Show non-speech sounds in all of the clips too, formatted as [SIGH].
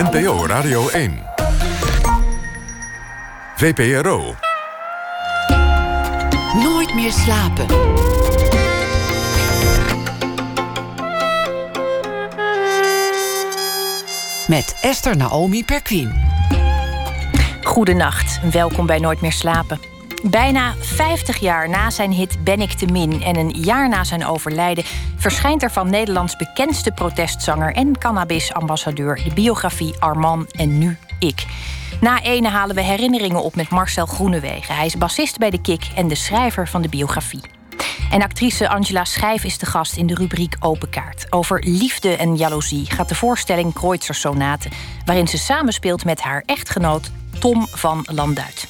NPO Radio 1. VPRO. Nooit meer slapen. Met Esther Naomi Perquin. Goedenacht, welkom bij Nooit meer slapen. Bijna 50 jaar na zijn hit Ben ik te min en een jaar na zijn overlijden verschijnt er van Nederlands bekendste protestzanger en cannabisambassadeur de biografie Arman en nu ik. Na ene halen we herinneringen op met Marcel Groenewegen. Hij is bassist bij de Kik en de schrijver van de biografie. En actrice Angela Schijf is de gast in de rubriek Open Kaart. Over liefde en jaloezie gaat de voorstelling Kreutzer waarin ze samenspeelt met haar echtgenoot Tom van Landuit.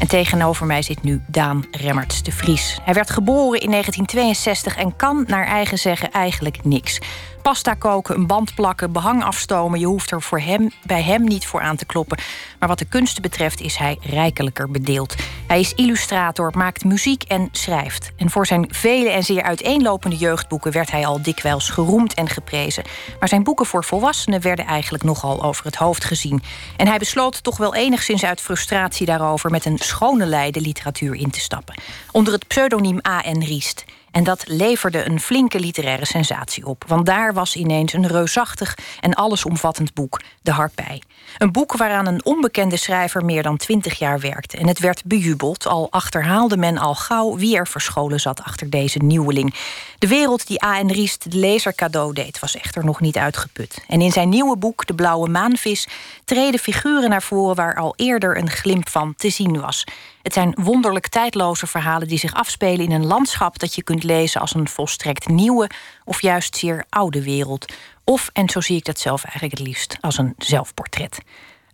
En tegenover mij zit nu Daan Remmerts de Vries. Hij werd geboren in 1962 en kan naar eigen zeggen eigenlijk niks. Pasta koken, een band plakken, behang afstomen. Je hoeft er voor hem, bij hem niet voor aan te kloppen. Maar wat de kunsten betreft is hij rijkelijker bedeeld. Hij is illustrator, maakt muziek en schrijft. En voor zijn vele en zeer uiteenlopende jeugdboeken werd hij al dikwijls geroemd en geprezen. Maar zijn boeken voor volwassenen werden eigenlijk nogal over het hoofd gezien. En hij besloot toch wel enigszins uit frustratie daarover met een schone lei de literatuur in te stappen. Onder het pseudoniem A.N. Riest. En dat leverde een flinke literaire sensatie op. Want daar was ineens een reusachtig en allesomvattend boek, De Harpij. Een boek waaraan een onbekende schrijver meer dan twintig jaar werkte. En het werd bejubeld, al achterhaalde men al gauw wie er verscholen zat achter deze nieuweling. De wereld die A.N. Riest de lezer cadeau deed, was echter nog niet uitgeput. En in zijn nieuwe boek, De Blauwe Maanvis, treden figuren naar voren waar al eerder een glimp van te zien was. Het zijn wonderlijk tijdloze verhalen die zich afspelen in een landschap dat je kunt lezen als een volstrekt nieuwe of juist zeer oude wereld. Of, en zo zie ik dat zelf eigenlijk het liefst, als een zelfportret.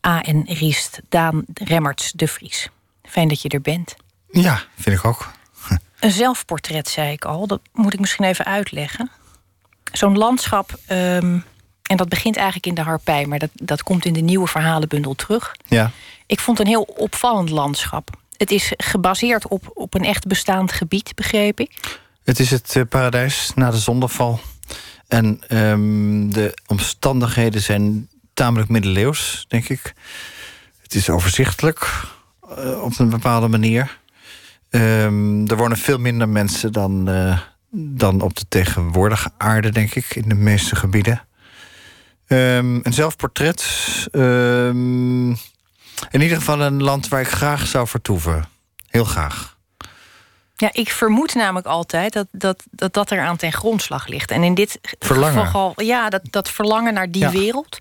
A. en Riest, Daan Remmerts de Vries. Fijn dat je er bent. Ja, vind ik ook. Een zelfportret, zei ik al. Dat moet ik misschien even uitleggen. Zo'n landschap, um, en dat begint eigenlijk in de Harpij... maar dat, dat komt in de nieuwe verhalenbundel terug. Ja. Ik vond een heel opvallend landschap. Het is gebaseerd op, op een echt bestaand gebied, begreep ik. Het is het uh, paradijs na de zondeval. En um, de omstandigheden zijn tamelijk middeleeuws, denk ik. Het is overzichtelijk uh, op een bepaalde manier. Um, er wonen veel minder mensen dan, uh, dan op de tegenwoordige aarde, denk ik, in de meeste gebieden. Um, een zelfportret. Um, in ieder geval een land waar ik graag zou vertoeven. Heel graag. Ja, ik vermoed namelijk altijd dat dat, dat, dat er aan ten grondslag ligt. En in dit verlangen. geval, ja, dat, dat verlangen naar die ja. wereld.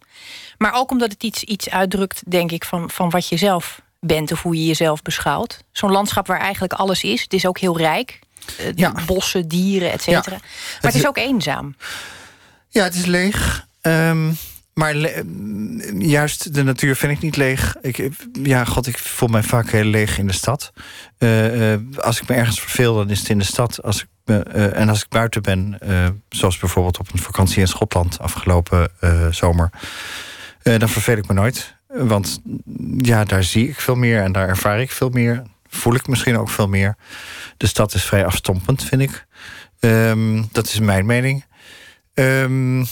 Maar ook omdat het iets, iets uitdrukt, denk ik, van, van wat je zelf bent of hoe je jezelf beschouwt. Zo'n landschap waar eigenlijk alles is. Het is ook heel rijk. Uh, ja. Bossen, dieren, et cetera. Ja. Maar het is ook eenzaam. Ja, het is leeg. Um, maar juist de natuur vind ik niet leeg. Ik, ja, god, ik voel mij vaak heel leeg in de stad. Uh, uh, als ik me ergens verveel, dan is het in de stad. Als ik me, uh, en als ik buiten ben, zoals bijvoorbeeld op een vakantie in Schotland afgelopen zomer, dan verveel ik me nooit. Want ja, daar zie ik veel meer en daar ervaar ik veel meer. Voel ik misschien ook veel meer. De stad is vrij afstompend, vind ik. Um, dat is mijn mening. Um,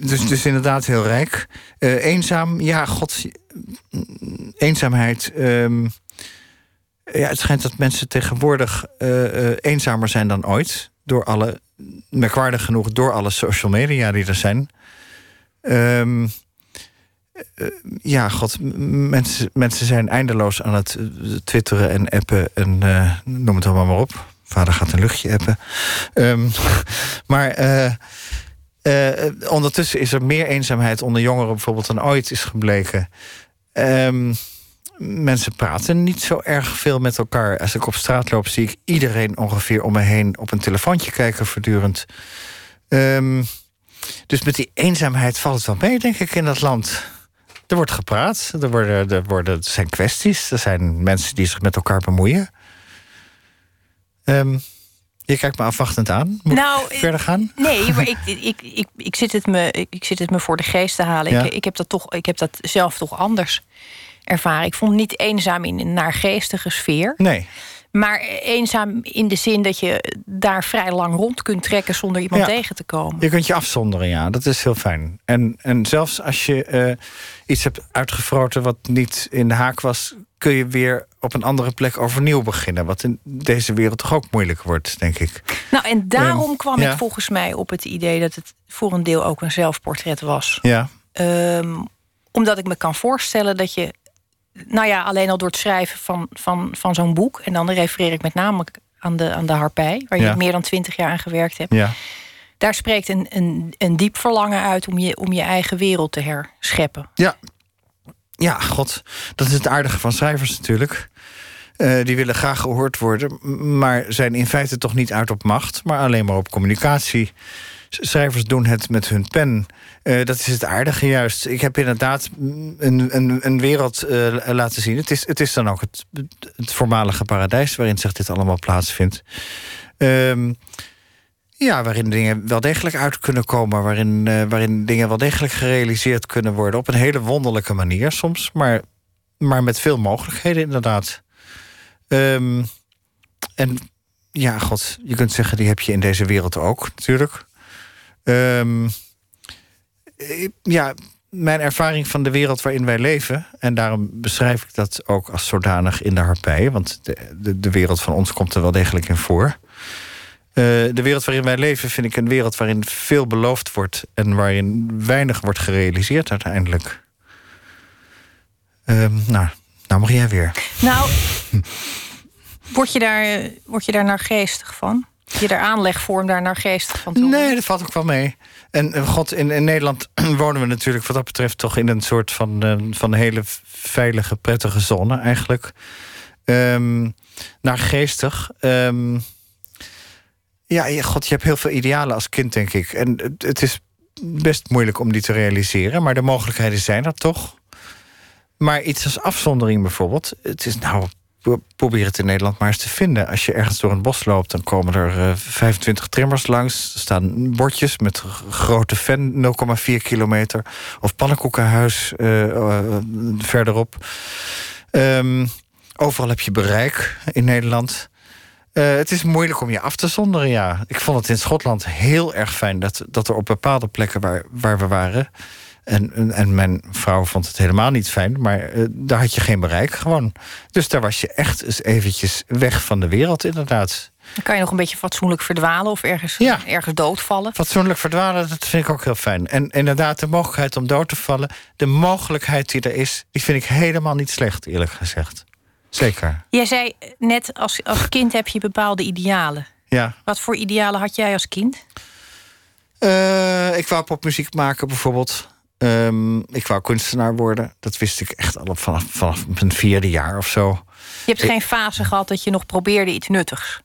dus, dus inderdaad heel rijk. Uh, eenzaam, ja, god. Eenzaamheid. Um, ja, het schijnt dat mensen tegenwoordig uh, eenzamer zijn dan ooit. Door alle, merkwaardig genoeg, door alle social media die er zijn. Um, ja, god, mensen, mensen zijn eindeloos aan het twitteren en appen en noem het allemaal maar op. Vader gaat een luchtje appen. Um, [LAUGHS] maar ondertussen is er meer eenzaamheid onder jongeren bijvoorbeeld dan ooit is gebleken. Um, mensen praten niet zo erg veel met elkaar. Als ik op straat loop, zie ik iedereen ongeveer om me heen op een telefoontje kijken voortdurend. Um, dus met die eenzaamheid valt het wel mee, denk ik, in dat land. Er wordt gepraat, er, worden, er, worden, er zijn kwesties, er zijn mensen die zich met elkaar bemoeien. Um, je kijkt me afwachtend aan. Moet nou, ik verder gaan? Nee, [LAUGHS] maar ik, ik, ik, ik, zit het me, ik zit het me voor de geest te halen. Ja. Ik, ik, heb dat toch, ik heb dat zelf toch anders ervaren. Ik vond het niet eenzaam in een naargeestige sfeer. Nee. Maar eenzaam in de zin dat je daar vrij lang rond kunt trekken zonder iemand Ja. tegen te komen. Je kunt je afzonderen, ja. Dat is heel fijn. En, en zelfs als je eh, iets hebt uitgefroten wat niet in de haak was... kun je weer op een andere plek overnieuw beginnen. Wat in deze wereld toch ook moeilijk wordt, denk ik. Nou, en daarom kwam ja. ik volgens mij op het idee dat het voor een deel ook een zelfportret was. Ja, Ehm, omdat ik me kan voorstellen dat je, nou ja, alleen al door het schrijven van, van, van zo'n boek, en dan refereer ik met name aan de, aan de Harpij, waar je Ja. meer dan twintig jaar aan gewerkt hebt. ja. Daar spreekt een, een, een diep verlangen uit om je, om je eigen wereld te herscheppen. Ja. Ja, god. Dat is het aardige van schrijvers natuurlijk. Eh, die willen graag gehoord worden, maar zijn in feite toch niet uit op macht, maar alleen maar op communicatie. Schrijvers doen het met hun pen. Eh, dat is het aardige juist. Ik heb inderdaad een, een, een wereld eh, laten zien. Het is, het is dan ook het, het voormalige paradijs waarin zich dit allemaal plaatsvindt. Ehm, ja, waarin dingen wel degelijk uit kunnen komen. Waarin, eh, waarin dingen wel degelijk gerealiseerd kunnen worden. Op een hele wonderlijke manier soms. Maar, maar met veel mogelijkheden inderdaad. Ehm, en ja, god, je kunt zeggen, die heb je in deze wereld ook natuurlijk. Ehm, eh, ja, mijn ervaring van de wereld waarin wij leven... en daarom beschrijf ik dat ook als zodanig in de harpij... want de, de wereld van ons komt er wel degelijk in voor... Eh, de wereld waarin wij leven vind ik een wereld waarin veel beloofd wordt en waarin weinig wordt gerealiseerd uiteindelijk. Ehm, nou, nou mag jij weer. Nou, word je daar, word je daar naar geestig van? Je daar aanleg voor om daar naar geestig van te worden? Nee, dat valt ook wel mee. En eh, god, in, in Nederland [CLEARS THROAT] wonen we natuurlijk wat dat betreft toch in een soort van, eh, van hele veilige, prettige zone eigenlijk. Ehm naar geestig. Ehm, ja, god, je hebt heel veel idealen als kind, denk ik. En het, is best moeilijk om die te realiseren, maar de mogelijkheden zijn er toch. Maar iets als afzondering bijvoorbeeld. Het is nou. pro- Probeer het in Nederland maar eens te vinden. Als je ergens door een bos loopt, dan komen er eh, 25 trimmers langs. Er staan bordjes met grote fan, 0,4 kilometer. Of pannenkoekenhuis eh, eh, verderop. Ehm, overal heb je bereik in Nederland. Eh, het is moeilijk om je af te zonderen, ja. Ik vond het in Schotland heel erg fijn dat, dat er op bepaalde plekken waar, waar we waren. En, en- mijn vrouw vond het helemaal niet fijn, maar eh, daar had je geen bereik gewoon. Dus daar was je echt eens eventjes weg van de wereld, inderdaad. Dan kan je nog een beetje fatsoenlijk verdwalen of ergens, Ja. ergens doodvallen. Fatsoenlijk verdwalen, dat vind ik ook heel fijn. En inderdaad, de mogelijkheid om dood te vallen, de mogelijkheid die er is, die vind ik helemaal niet slecht, eerlijk gezegd. Zeker. Jij zei net, als, als kind heb je bepaalde idealen. Ja. Wat voor idealen had jij als kind? Eh, ik wou popmuziek maken bijvoorbeeld. Ehm, ik wou kunstenaar worden. Dat wist ik echt al vanaf, vanaf mijn vierde jaar of zo. Je hebt geen fase gehad dat je nog probeerde iets nuttigs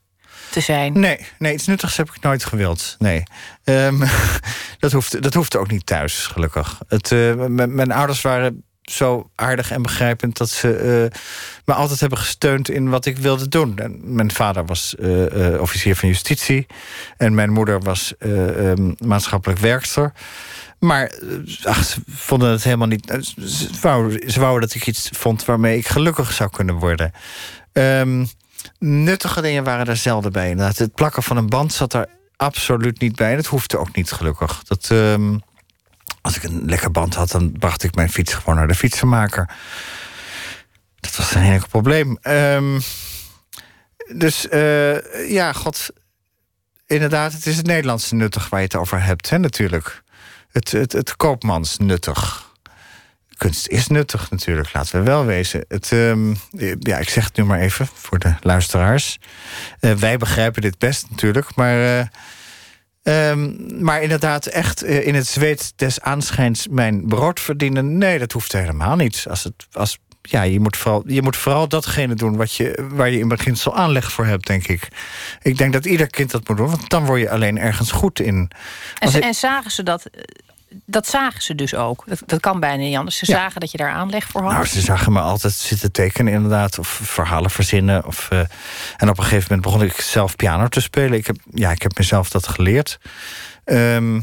te zijn. Nee, nee iets nuttigs heb ik nooit gewild. Nee. Ehm, [LAUGHS] dat, hoeft, dat hoeft ook niet thuis, gelukkig. Het, eh, mijn ouders waren zo aardig en begrijpend dat ze eh, me altijd hebben gesteund in wat ik wilde doen. En mijn vader was eh, eh, officier van justitie en mijn moeder was eh, ehm, maatschappelijk werkster. Maar ach, ze vonden het helemaal niet. ze wouden dat ik iets vond waarmee ik gelukkig zou kunnen worden. Ehm, nuttige dingen waren er zelden bij. Inderdaad, het plakken van een band zat er absoluut niet bij. Dat hoefde ook niet, gelukkig. Dat, ehm, als ik een lekker band had, dan bracht ik mijn fiets gewoon naar de fietsenmaker. Dat was geen enkel probleem. Ehm, dus eh, ja, god. Inderdaad, het is het Nederlandse nuttig waar je het over hebt, hè, natuurlijk. Het, het, het koopmans nuttig. Kunst is nuttig natuurlijk, laten we wel wezen. Het, ehm, ja, ik zeg het nu maar even voor de luisteraars. Eh, wij begrijpen dit best natuurlijk, maar... eh, ehm, maar inderdaad, echt eh, in het zweet des aanschijns mijn brood verdienen... nee, dat hoeft helemaal niet. Als het, als, ja, je, moet vooral, je moet vooral datgene doen wat je, waar je in beginsel aanleg voor hebt, denk ik. Ik denk dat ieder kind dat moet doen, want dan word je alleen ergens goed in. En, ik- en zagen ze dat? Dat zagen ze dus ook. Dat, dat kan bijna niet anders. Ze Ja. zagen dat je daar aanleg voor had. Nou, ze zagen me altijd zitten tekenen, inderdaad. Of verhalen verzinnen. Of, eh, en op een gegeven moment begon ik zelf piano te spelen. Ik heb, ja, ik heb mezelf dat geleerd. Ehm,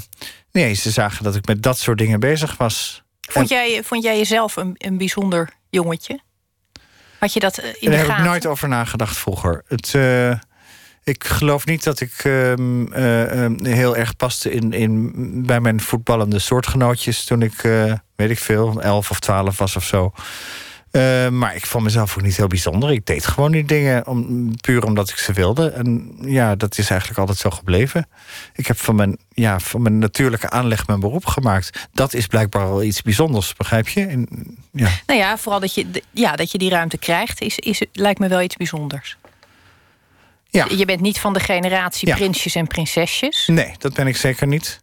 nee, ze zagen dat ik met dat soort dingen bezig was. vond, jij, vond jij jezelf een, een bijzonder jongetje? Had je dat eh, in Daar heb ik nooit over nagedacht vroeger. Het, eh, ik geloof niet dat ik ehm, eh, ehm, heel erg paste in, in, bij mijn voetballende soortgenootjes toen ik, eh, weet ik veel, elf of twaalf was of zo. Eh, maar ik vond mezelf ook niet heel bijzonder. Ik deed gewoon die dingen om, puur omdat ik ze wilde. En ja, dat is eigenlijk altijd zo gebleven. Ik heb van mijn, ja, van mijn natuurlijke aanleg mijn beroep gemaakt. Dat is blijkbaar wel iets bijzonders, begrijp je? En, ja. Nou ja, vooral dat je, ja, dat je die ruimte krijgt, is, is, lijkt me wel iets bijzonders. Ja. Je bent niet van de generatie Ja. prinsjes en prinsesjes. Nee, dat ben ik zeker niet.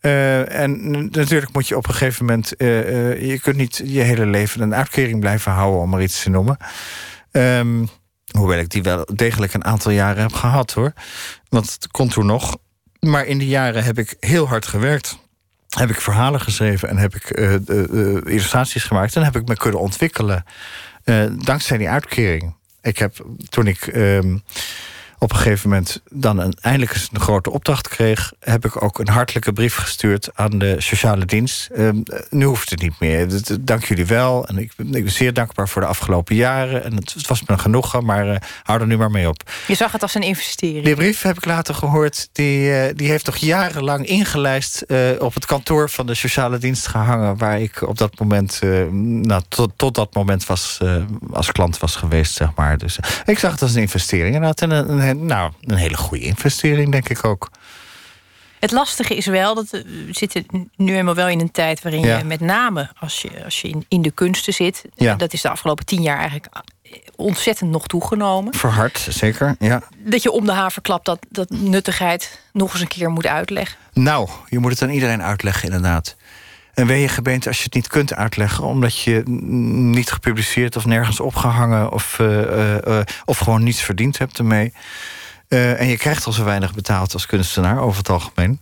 Eh, en natuurlijk moet je op een gegeven moment... eh, eh, je kunt niet je hele leven een uitkering blijven houden... om maar iets te noemen. Ehm, hoewel ik die wel degelijk een aantal jaren heb gehad, hoor. Want het kon toen nog. Maar in die jaren heb ik heel hard gewerkt. Heb ik verhalen geschreven en heb ik illustraties gemaakt. En heb ik me kunnen ontwikkelen dankzij die uitkering. Ik heb toen ik... op een gegeven moment dan een, eindelijk eens een grote opdracht kreeg, heb ik ook een hartelijke brief gestuurd aan de sociale dienst. Ehm, eh, nu hoeft het niet meer. Dank jullie wel. En ik, ben- ik ben zeer dankbaar voor de afgelopen jaren. En het, het was me een genoegen, maar eh, hou er nu maar mee op. Je zag het als een investering. Die brief heb ik later gehoord. Die, eh, die heeft toch jarenlang ingelijst eh, op het kantoor van de sociale dienst gehangen. Waar ik op dat moment, nou, tot, tot dat moment was, als klant was geweest, zeg maar. Dus ik zag het als een investering. En een, een, nou, een hele goede investering, denk ik ook. Het lastige is wel dat eh, we zitten nu eenmaal wel in een tijd waarin Ja. je met name als je, als je in, in de kunsten zit, Ja. eh, dat is de afgelopen tien jaar eigenlijk eh, ontzettend nog toegenomen. Verhard, zeker. Ja. Dat je om de haverklap dat, dat nuttigheid nog eens een keer moet uitleggen. Nou, je moet het aan iedereen uitleggen, inderdaad. En ben je gebeend als je het niet kunt uitleggen, omdat je niet gepubliceerd of nergens opgehangen of, eh, eh, eh, of gewoon niets verdiend hebt ermee. En je krijgt al zo weinig betaald als kunstenaar over het algemeen.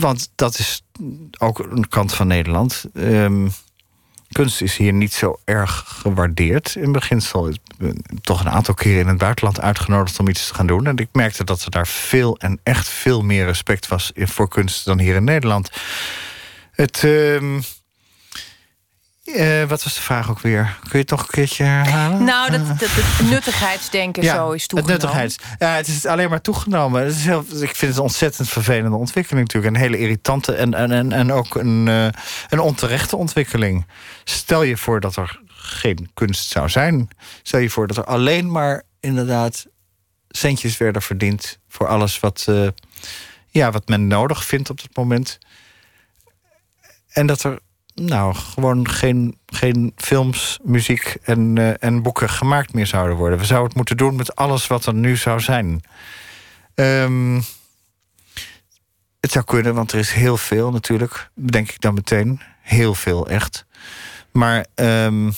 Want dat is ook een kant van Nederland. Ehm, kunst is hier niet zo erg gewaardeerd. In beginsel is toch een aantal keren in het buitenland uitgenodigd om iets te gaan doen. En ik merkte dat er daar veel en echt veel meer respect was voor kunst dan hier in Nederland. Het. ehm, eh, wat was de vraag ook weer? Kun je het toch een keertje herhalen? Nou, dat, dat, het nuttigheidsdenken zo is het toegenomen. nuttigheids. Ja, het is alleen maar toegenomen. Het is heel, ik vind het een ontzettend vervelende ontwikkeling natuurlijk. Een hele irritante en, en, en, en ook een, eh, een onterechte ontwikkeling. Stel je voor dat er geen kunst zou zijn. Stel je voor dat er alleen maar inderdaad centjes werden verdiend... voor alles wat, eh, ja, wat men nodig vindt op dat moment. En dat er nou, gewoon geen, geen films, muziek en, eh, en boeken gemaakt meer zouden worden. We zouden het moeten doen met alles wat er nu zou zijn. Ehm, het zou kunnen, want er is heel veel natuurlijk, denk ik dan meteen. Heel veel, echt. Maar ehm,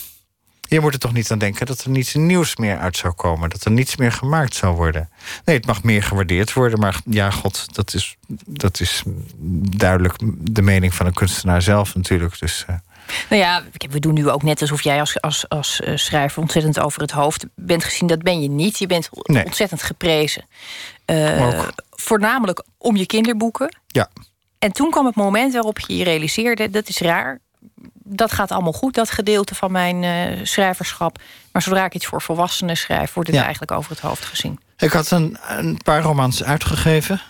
je moet er toch niet aan denken dat er niets nieuws meer uit zou komen. Dat er niets meer gemaakt zou worden. Nee, het mag meer gewaardeerd worden. Maar ja, god, dat is, dat is duidelijk de mening van een kunstenaar zelf natuurlijk. Dus, eh, Nou ja, we doen nu ook net alsof jij als, als, als eh, schrijver ontzettend over het hoofd bent gezien. Dat ben je niet. Je bent Nee. ontzettend geprezen. Eh, voornamelijk om je kinderboeken. ja. En toen kwam het moment waarop je je realiseerde: dat is raar. Dat gaat allemaal goed, dat gedeelte van mijn eh, schrijverschap. Maar zodra ik iets voor volwassenen schrijf, wordt het Ja. eigenlijk over het hoofd gezien. Ik had een, een paar romans uitgegeven.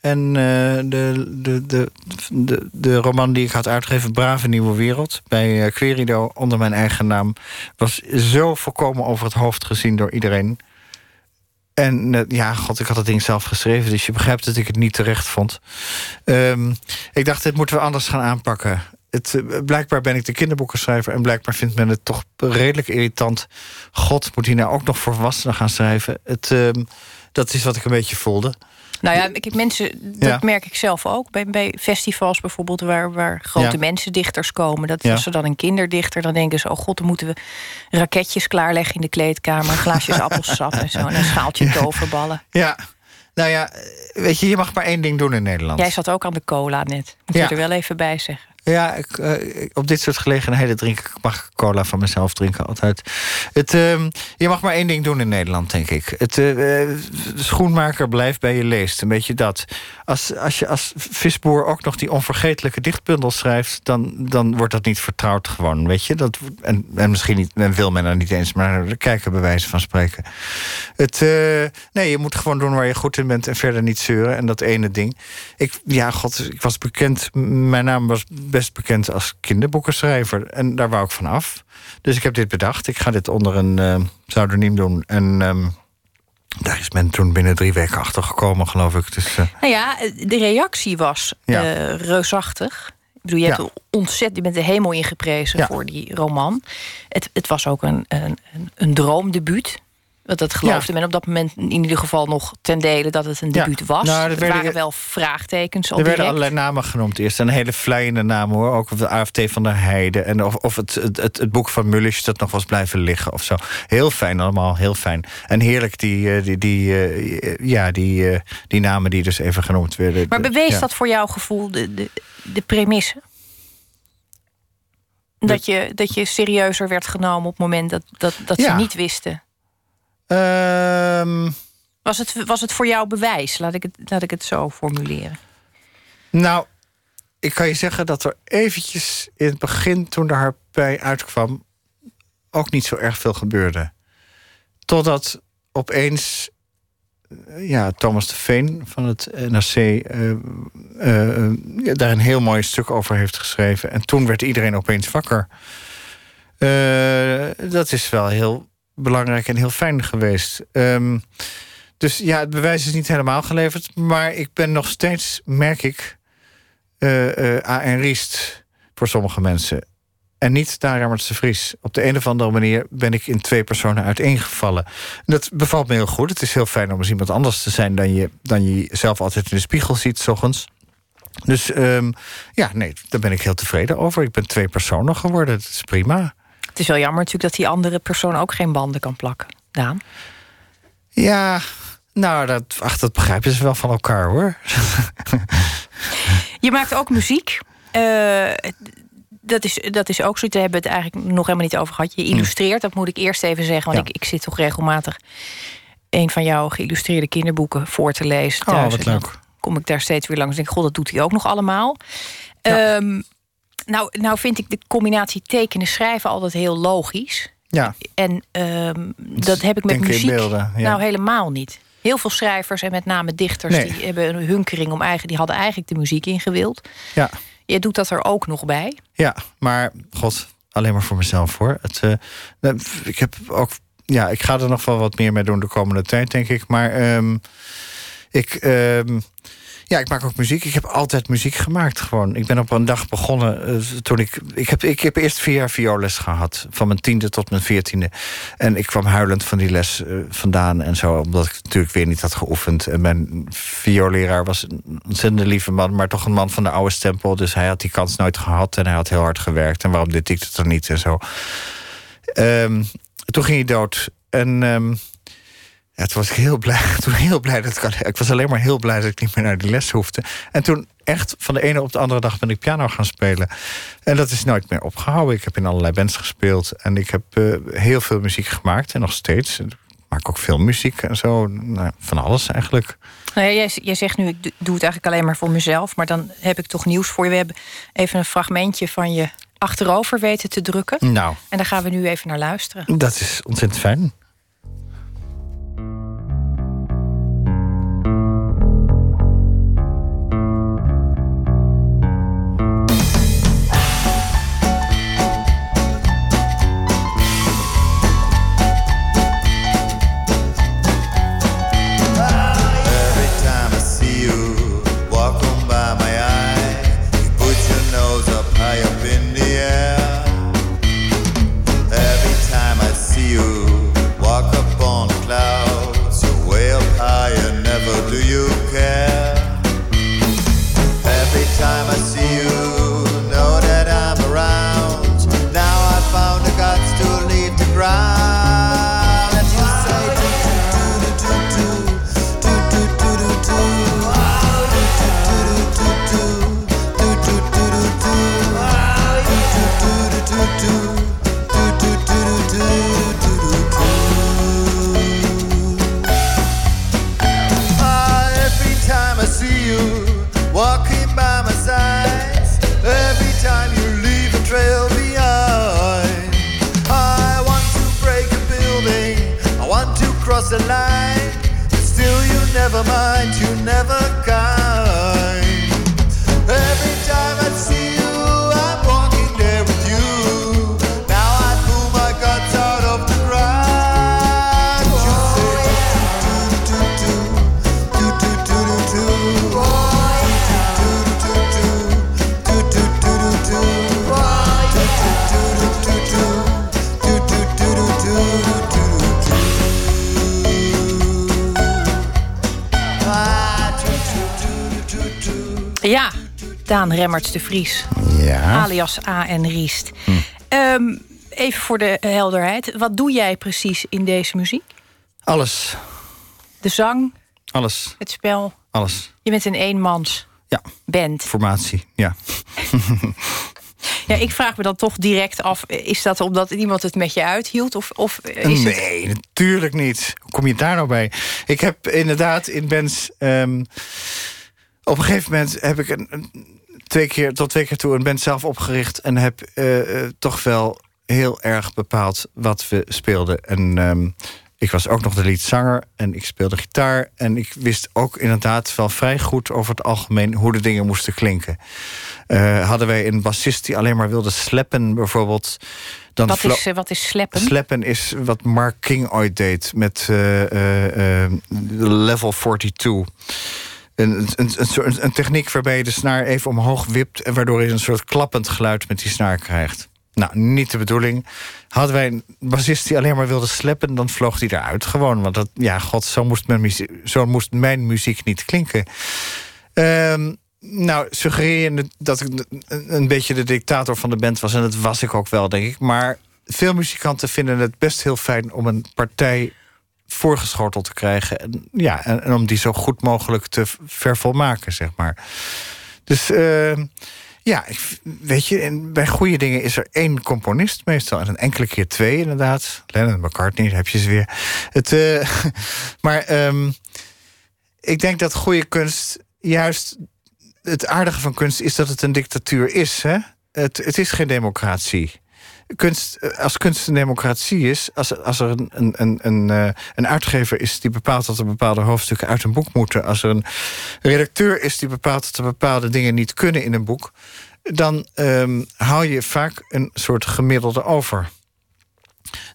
En eh, de, de, de, de, de roman die ik had uitgegeven, Brave Nieuwe Wereld, bij eh, Querido onder mijn eigen naam, was zo volkomen over het hoofd gezien door iedereen. En eh, ja, god, ik had het ding zelf geschreven, dus je begrijpt dat ik het niet terecht vond. Ehm, ik dacht, dit moeten we anders gaan aanpakken. Het, eh, blijkbaar ben ik de kinderboekenschrijver en blijkbaar vindt men het toch redelijk irritant. God, moet hij nou ook nog voor volwassenen gaan schrijven? Het, ehm, dat is wat ik een beetje voelde. Nou ja, ik mensen, dat Ja. merk ik zelf ook. Bij, bij festivals bijvoorbeeld, waar, waar grote Ja. mensendichters komen. Dat Ja. als er dan een kinderdichter, dan denken ze: oh god, dan moeten we raketjes klaarleggen in de kleedkamer, glaasjes [LAUGHS] appelsap en zo, en een schaaltje toverballen. Ja, nou ja, weet je, je mag maar één ding doen in Nederland. Jij zat ook aan de cola net. Moet je er wel even bij zeggen. Ja, ik, eh, op dit soort gelegenheden drink ik, mag ik cola van mezelf drinken altijd. Het, ehm, je mag maar één ding doen in Nederland, denk ik. Het eh, eh, schoenmaker blijft bij je leest. Een beetje dat. Als, als je als visboer ook nog die onvergetelijke dichtbundel schrijft, dan, dan wordt dat niet vertrouwd gewoon. Weet je? Dat, en, en misschien niet, en wil men er niet eens maar naar kijken, bij wijze van spreken. Het, nee, je moet gewoon doen waar je goed in bent en verder niet zeuren. En dat ene ding. Ik, ja, god, ik was bekend. Mijn naam was best bekend als kinderboekenschrijver. En daar wou ik van af. Dus ik heb dit bedacht. Ik ga dit onder een uh, pseudoniem doen. En um, daar is men toen binnen drie weken achter gekomen, geloof ik. Dus, uh... Nou ja, de reactie was ja. uh, reusachtig. Ik bedoel, je, hebt ja. ontzettend, je bent de hemel ingeprezen ja. voor die roman. Het, het was ook een, een, een droomdebuut. Want dat geloofde men op dat moment in ieder geval nog ten dele dat het een debuut was. Nou, er waren wel vraagtekens. Er werden allerlei namen genoemd eerst. Een hele vlijende naam hoor. Ook de AFT van der Heide. En of, of het, het, het, boek van Mullis dat nog was blijven liggen of zo. Heel fijn allemaal, heel fijn. En heerlijk die, die, die, ja, die, die namen die dus even genoemd werden. Maar bewees ja. dat voor jouw gevoel de, de, de premisse? Dat je, dat je serieuzer werd genomen op het moment dat, dat, dat Ja. ze niet wisten. Ehm, Was het, was het voor jou bewijs? Laat ik het, laat ik het zo formuleren. nou, ik kan je zeggen dat er eventjes in het begin, toen de harpij uitkwam, ook niet zo erg veel gebeurde. Totdat opeens eh, ja, Thomas de Veen van het NRC eh, eh, daar een heel mooi stuk over heeft geschreven. En toen werd iedereen opeens wakker. Dat is wel heel belangrijk en heel fijn geweest. Ehm, dus ja, het bewijs is niet helemaal geleverd. Maar ik ben nog steeds, merk ik, eh eh A en Riest voor sommige mensen. En niet Dara Rammertse Vries. Op de een of andere manier ben ik in twee personen uiteengevallen. Dat bevalt me heel goed. Het is heel fijn om eens iemand anders te zijn... dan je, dan je zelf altijd in de spiegel ziet, s ochtends. Dus ehm, ja, nee, daar ben ik heel tevreden over. Ik ben twee personen geworden. Dat is prima. Het is wel jammer natuurlijk dat die andere persoon ook geen banden kan plakken. Daan. Ja, nou, dat, ach, dat begrijpen ze wel van elkaar, hoor. [LAUGHS] Je maakt ook muziek. Eh, dat, is, dat is ook zoiets, daar hebben we het eigenlijk nog helemaal niet over gehad. Je illustreert, dat moet ik eerst even zeggen. Want Ja. ik, ik zit toch regelmatig een van jouw geïllustreerde kinderboeken voor te lezen. Oh, thuis. wat En dan leuk. kom ik daar steeds weer langs en denk, god, dat doet hij ook nog allemaal. Ja. Ehm, nou, nou vind ik de combinatie tekenen schrijven altijd heel logisch. Ja, En ehm, dat heb ik met muziek beelden, ja. nou helemaal niet. Heel veel schrijvers en met name dichters Nee. die hebben een hunkering om eigen, die hadden eigenlijk de muziek ingewild. ja, Je doet dat er ook nog bij. ja. Maar, god, alleen maar voor mezelf, hoor. Het, eh, nou, ik heb ook... Ja, ik ga er nog wel wat meer mee doen de komende tijd, denk ik. Maar ehm, ik... ehm, ja, ik maak ook muziek. Ik heb altijd muziek gemaakt gewoon. Ik ben op een dag begonnen eh, toen ik... Ik heb, ik heb eerst vier jaar vioolles gehad. Van mijn tiende tot mijn veertiende. En ik kwam huilend van die les eh, vandaan en zo. Omdat ik natuurlijk weer niet had geoefend. En mijn vioolleraar was een ontzettend lieve man. Maar toch een man van de oude stempel. Dus hij had die kans nooit gehad. En hij had heel hard gewerkt. En waarom deed ik het dan niet en zo. Ehm, toen ging hij dood. En... ehm, ja, toen was ik heel blij. [LAUGHS] Toen heel blij dat ik, ik was alleen maar heel blij dat ik niet meer naar die les hoefde. En toen echt van de ene op de andere dag ben ik piano gaan spelen. En dat is nooit meer opgehouden. Ik heb in allerlei bands gespeeld en ik heb eh, heel veel muziek gemaakt en nog steeds. Ik maak ook veel muziek en zo. Nou, van alles eigenlijk. Nou ja, jij, zegt nu, ik do- doe het eigenlijk alleen maar voor mezelf. Maar dan heb ik toch nieuws voor je. We hebben even een fragmentje van je achterover weten te drukken. Nou, En daar gaan we nu even naar luisteren. dat is ontzettend fijn. De Vries. Ja. Alias A.N. Riest. Ehm, even voor de helderheid. Wat doe jij precies in deze muziek? Alles. De zang, Alles. het spel. Alles. Je bent een eenmans Ja. band. Formatie. Ja. [LAUGHS] Ja, ik vraag me dan toch direct af... is dat omdat iemand het met je uithield? Of, of is het... nee, natuurlijk niet. Hoe kom je daar nou bij? Ik heb inderdaad in bands... ehm, op een gegeven moment heb ik een, een- twee keer, tot twee keer toe een band zelf opgericht... en heb eh, eh, toch wel heel erg bepaald wat we speelden. En ehm, ik was ook nog de liedzanger en ik speelde gitaar... en ik wist ook inderdaad wel vrij goed over het algemeen... hoe de dingen moesten klinken. Eh, hadden wij een bassist die alleen maar wilde sleppen bijvoorbeeld... Dan Wat is, eh, wat is sleppen? Sleppen is wat Mark King ooit deed met eh, level 42. Een, een, een, een, techniek waarbij je de snaar even omhoog wipt... en waardoor je een soort klappend geluid met die snaar krijgt. Nou, niet de bedoeling. Hadden wij een bassist die alleen maar wilde sleppen... dan vloog die eruit gewoon. Want dat, ja, god, zo moest, mijn muziek, zo moest mijn muziek niet klinken. Ehm, nou, suggereer je dat ik een beetje de dictator van de band was. En dat was ik ook wel, denk ik. Maar veel muzikanten vinden het best heel fijn om een partij voorgeschoteld te krijgen. En, ja, en, en om die zo goed mogelijk te vervolmaken, zeg maar. Dus ehm, ja, ik, weet je, bij goede dingen is er één componist meestal. En een enkele keer twee, inderdaad. Lennon en McCartney, heb je ze weer. Het, eh, [LAUGHS] maar ehm, ik denk dat goede kunst juist het aardige van kunst is dat het een dictatuur is. Hè? Het, het is geen democratie. Kunst, als kunst een democratie is, als, als er een, een, een, eh, een uitgever is die bepaalt dat er bepaalde hoofdstukken uit een boek moeten, als er een redacteur is die bepaalt dat er bepaalde dingen niet kunnen in een boek, dan ehm, hou je vaak een soort gemiddelde over.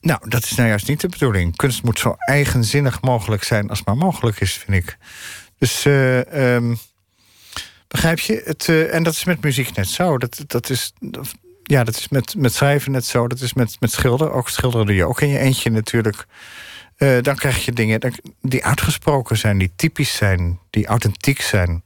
Nou, dat is nou juist niet de bedoeling. Kunst moet zo eigenzinnig mogelijk zijn als maar mogelijk is, vind ik. Dus eh, ehm, Begrijp je? Het, eh, en dat is met muziek net zo. Dat, dat is, ja, dat is met, met schrijven net zo. Dat is met, met schilderen. Ook schilderen doe je ook in je eentje natuurlijk. Eh, dan krijg je dingen die uitgesproken zijn, die typisch zijn, die authentiek zijn.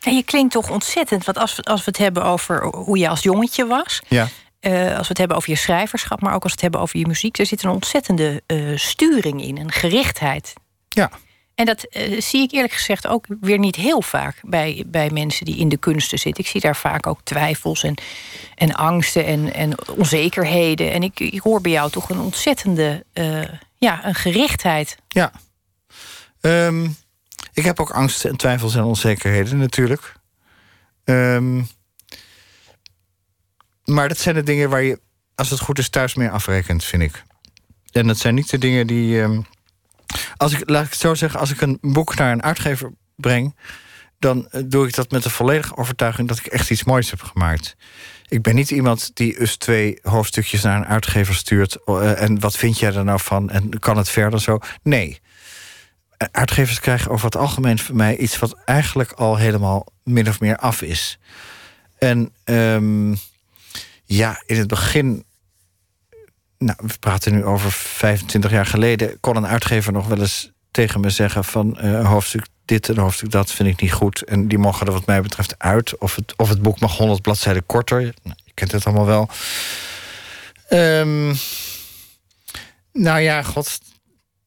En je klinkt toch ontzettend. Want als we, als we het hebben over hoe je als jongetje was... Ja, eh, als we het hebben over je schrijverschap... maar ook als we het hebben over je muziek... er zit een ontzettende eh, sturing in, een gerichtheid. ja. En dat eh, zie ik eerlijk gezegd ook weer niet heel vaak bij, bij mensen die in de kunsten zitten. Ik zie daar vaak ook twijfels en, en angsten en, en onzekerheden. En ik, ik hoor bij jou toch een ontzettende eh, ja, een gerichtheid. ja. Ehm, ik heb ook angsten en twijfels en onzekerheden natuurlijk. Ehm, maar dat zijn de dingen waar je, als het goed is, thuis mee afrekent, vind ik. En dat zijn niet de dingen die. ehm, als ik, laat ik het zo zeggen, als ik een boek naar een uitgever breng, dan eh, doe ik dat met de volledige overtuiging dat ik echt iets moois heb gemaakt. Ik ben niet iemand die eens twee hoofdstukjes naar een uitgever stuurt. eh, en wat vind jij er nou van? En kan het verder zo? Nee. Eh, Uitgevers krijgen over het algemeen van mij iets wat eigenlijk al helemaal min of meer af is. En ehm, ja, in het begin nou, we praten nu over 25 jaar geleden. kon een uitgever nog wel eens tegen me zeggen: van eh, hoofdstuk dit en hoofdstuk dat vind ik niet goed. En die mogen er, wat mij betreft, uit. Of het, of het boek mag 100 bladzijden korter. Nou, je kent het allemaal wel. Ehm, nou ja, god.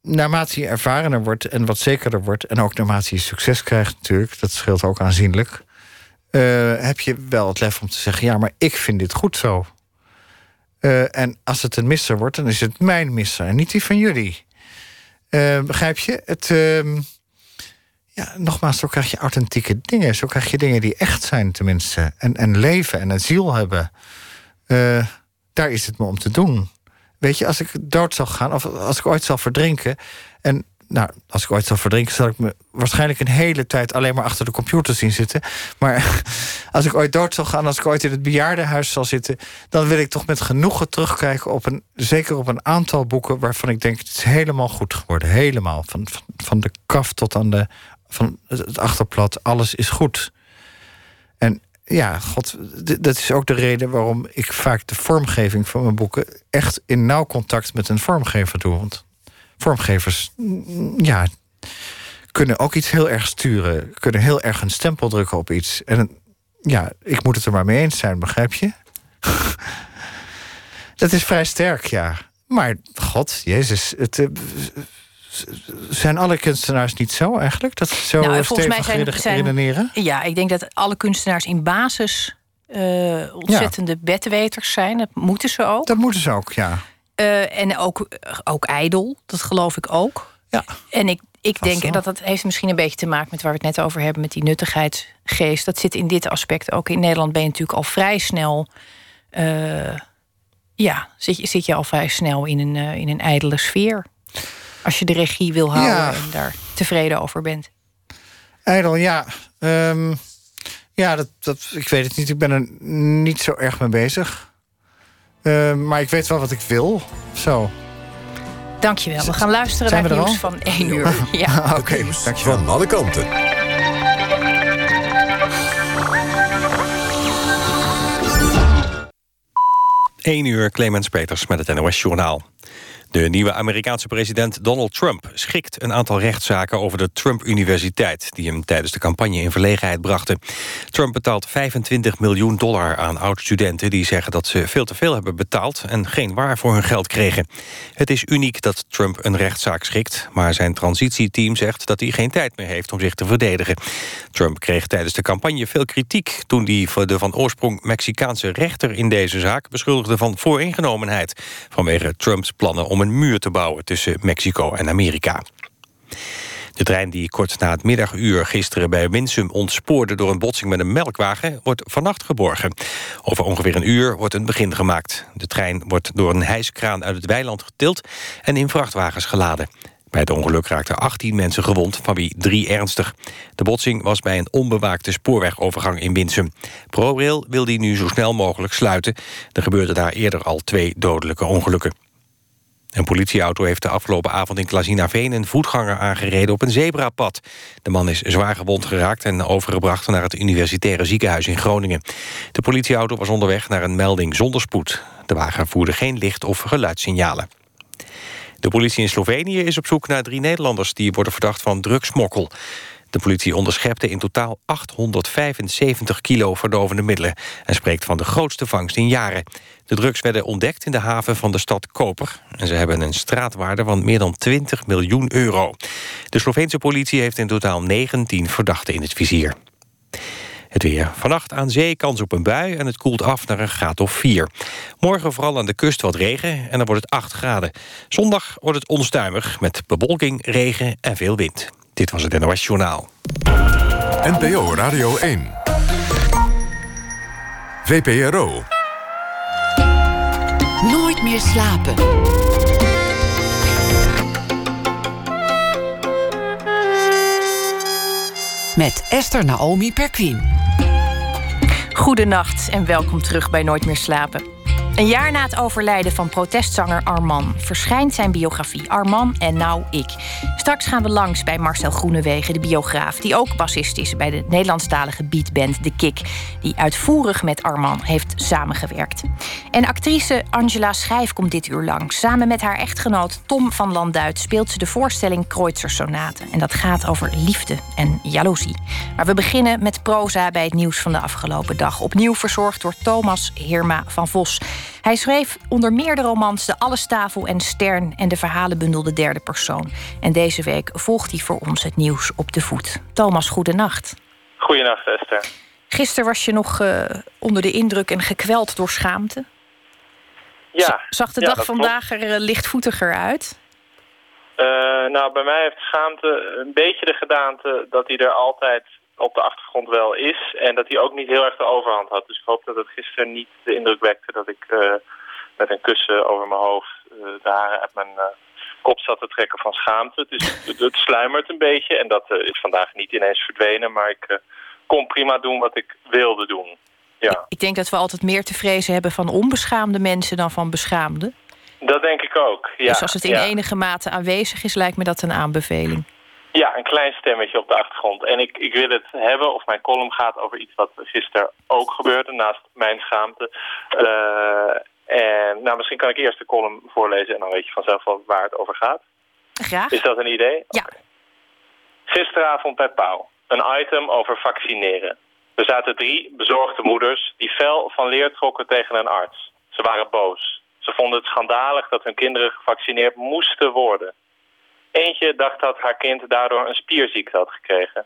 Naarmate je ervarener wordt en wat zekerder wordt. en ook naarmate je succes krijgt, natuurlijk. dat scheelt ook aanzienlijk. eh, heb je wel het lef om te zeggen: ja, maar ik vind dit goed zo. Eh, en als het een misser wordt, dan is het mijn misser en niet die van jullie. Eh, begrijp je? Het, ehm, ja, nogmaals, zo krijg je authentieke dingen. Zo krijg je dingen die echt zijn, tenminste. En, en leven en een ziel hebben. Eh, daar is het me om te doen. Weet je, als ik dood zal gaan, of als ik ooit zal verdrinken. En nou, als ik ooit zal verdrinken, zal ik me waarschijnlijk een hele tijd alleen maar achter de computer zien zitten. Maar [LAUGHS] als ik ooit dood zal gaan, als ik ooit in het bejaardenhuis zal zitten, dan wil ik toch met genoegen terugkijken op een, zeker op een aantal boeken waarvan ik denk, het is helemaal goed geworden. Helemaal. Van, van, de kaf tot aan de, van het achterblad, alles is goed. En ja, god, dat is ook de reden waarom ik vaak de vormgeving van mijn boeken echt in nauw contact met een vormgever doe. Want vormgevers, mm, ja, kunnen ook iets heel erg sturen. Kunnen heel erg een stempel drukken op iets. En ja, ik moet het er maar mee eens zijn, begrijp je? [LAUGHS] dat is vrij sterk, ja. Maar god, Jezus, het, eh, zijn alle kunstenaars niet zo eigenlijk? Dat ze zo Nou, volgens mij zijn- reden- zijn- redeneren? Ja, ik denk dat alle kunstenaars in basis eh, ontzettende bedweters zijn. Dat moeten ze ook. Dat moeten ze ook, ja. Eh, en ook, ook ijdel, dat geloof ik ook. Ja. En ik, ik denk, dat dat heeft misschien een beetje te maken met waar we het net over hebben, met die nuttigheidsgeest. Dat zit in dit aspect ook. In Nederland ben je natuurlijk al vrij snel. eh, ja, zit je, zit je al vrij snel in een, eh, in een ijdele sfeer. Als je de regie wil houden Ja. en daar tevreden over bent. Ijdel, ja. Ehm, ja, dat, dat, ik weet het niet. Ik ben er niet zo erg mee bezig. Ehm, maar ik weet wel wat ik wil. Zo. Dankjewel. We gaan luisteren Zijn naar we [LAUGHS] het nieuws al? van 1 uur. Ja. Oké, dankjewel. Van alle kanten. Eén uur Clemens Peters met het NOS Journaal. De nieuwe Amerikaanse president Donald Trump schikt een aantal rechtszaken over de Trump-universiteit... die hem tijdens de campagne in verlegenheid brachten. Trump betaalt 25 miljoen dollar aan oud-studenten... die zeggen dat ze veel te veel hebben betaald en geen waar voor hun geld kregen. Het is uniek dat Trump een rechtszaak schikt... maar zijn transitieteam zegt dat hij geen tijd meer heeft om zich te verdedigen. Trump kreeg tijdens de campagne veel kritiek... toen hij de van oorsprong Mexicaanse rechter in deze zaak... beschuldigde van vooringenomenheid... vanwege Trumps plannen om een muur te bouwen tussen Mexico en Amerika. De trein die kort na het middaguur gisteren bij Winsum ontspoorde... door een botsing met een melkwagen, wordt vannacht geborgen. Over ongeveer een uur wordt een begin gemaakt. De trein wordt door een hijskraan uit het weiland getild... en in vrachtwagens geladen. Bij het ongeluk raakten 18 mensen gewond, van wie drie ernstig. De botsing was bij een onbewaakte spoorwegovergang in Winsum. ProRail wil die nu zo snel mogelijk sluiten. Er gebeurden daar eerder al twee dodelijke ongelukken. Een politieauto heeft de afgelopen avond in Klazinaveen... een voetganger aangereden op een zebrapad. De man is zwaar gewond geraakt en overgebracht... naar het universitaire ziekenhuis in Groningen. De politieauto was onderweg naar een melding zonder spoed. De wagen voerde geen licht- of geluidssignalen. De politie in Slovenië is op zoek naar drie Nederlanders... die worden verdacht van drugsmokkel. De politie onderschepte in totaal 875 kilo verdovende middelen... en spreekt van de grootste vangst in jaren. De drugs werden ontdekt in de haven van de stad Koper... en ze hebben een straatwaarde van meer dan 20 miljoen euro. De Sloveense politie heeft in totaal 19 verdachten in het vizier. Het weer. Vannacht aan zee kans op een bui en het koelt af naar een graad of 4. Morgen vooral aan de kust wat regen en dan wordt het 8 graden. Zondag wordt het onstuimig met bewolking, regen en veel wind. Dit was het NOS Journaal. NPO Radio 1. VPRO. Nooit meer slapen. Met Esther Naomi Perquin. Goedenacht en welkom terug bij Nooit meer slapen. Een jaar na het overlijden van protestzanger Arman verschijnt zijn biografie Arman en nou ik. Straks gaan we langs bij Marcel Groenewegen, de biograaf, die ook bassist is bij de Nederlandstalige beatband De Kik, die uitvoerig met Arman heeft samengewerkt. En actrice Angela Schijf komt dit uur langs. Samen met haar echtgenoot Tom van Landuit speelt ze de voorstelling Kreutzer Sonate. En dat gaat over liefde en jaloezie. Maar we beginnen met proza bij het nieuws van de afgelopen dag. Opnieuw verzorgd door Thomas Heerma van Vos. Hij schreef onder meer de romans De Allestafel en Stern... en de verhalenbundel De Derde Persoon. En deze week volgt hij voor ons het nieuws op de voet. Thomas, goedenacht. Goedenacht, Esther. Gisteren was je nog eh, onder de indruk en gekweld door schaamte. Ja, Zag de ja, dag vandaag er eh, lichtvoetiger uit? Eh, nou, bij mij heeft schaamte een beetje de gedaante dat hij er altijd op de achtergrond wel is. En dat hij ook niet heel erg de overhand had. Dus ik hoop dat het gisteren niet de indruk wekte dat ik eh, met een kussen over mijn hoofd eh, de haren uit mijn eh, kop zat te trekken van schaamte. Dus [LAUGHS] het, het sluimert een beetje en dat is vandaag niet ineens verdwenen. Maar ik kon prima doen wat ik wilde doen. Ja, Ik denk dat we altijd meer te vrezen hebben van onbeschaamde mensen dan van beschaamde. dat denk ik ook. Ja, dus als het in ja. enige mate aanwezig is, lijkt me dat een aanbeveling. Ja, een klein stemmetje op de achtergrond. En ik, ik wil het hebben, of mijn column gaat over iets wat gisteren ook gebeurde, naast mijn schaamte. Eh, en nou, misschien kan ik eerst de column voorlezen en dan weet je vanzelf wel waar het over gaat. Graag. Is dat een idee? Ja. Gisteravond bij Pauw. Een item over vaccineren. Er zaten drie bezorgde moeders die fel van leer trokken tegen een arts. Ze waren boos. Ze vonden het schandalig dat hun kinderen gevaccineerd moesten worden. Eentje dacht dat haar kind daardoor een spierziekte had gekregen.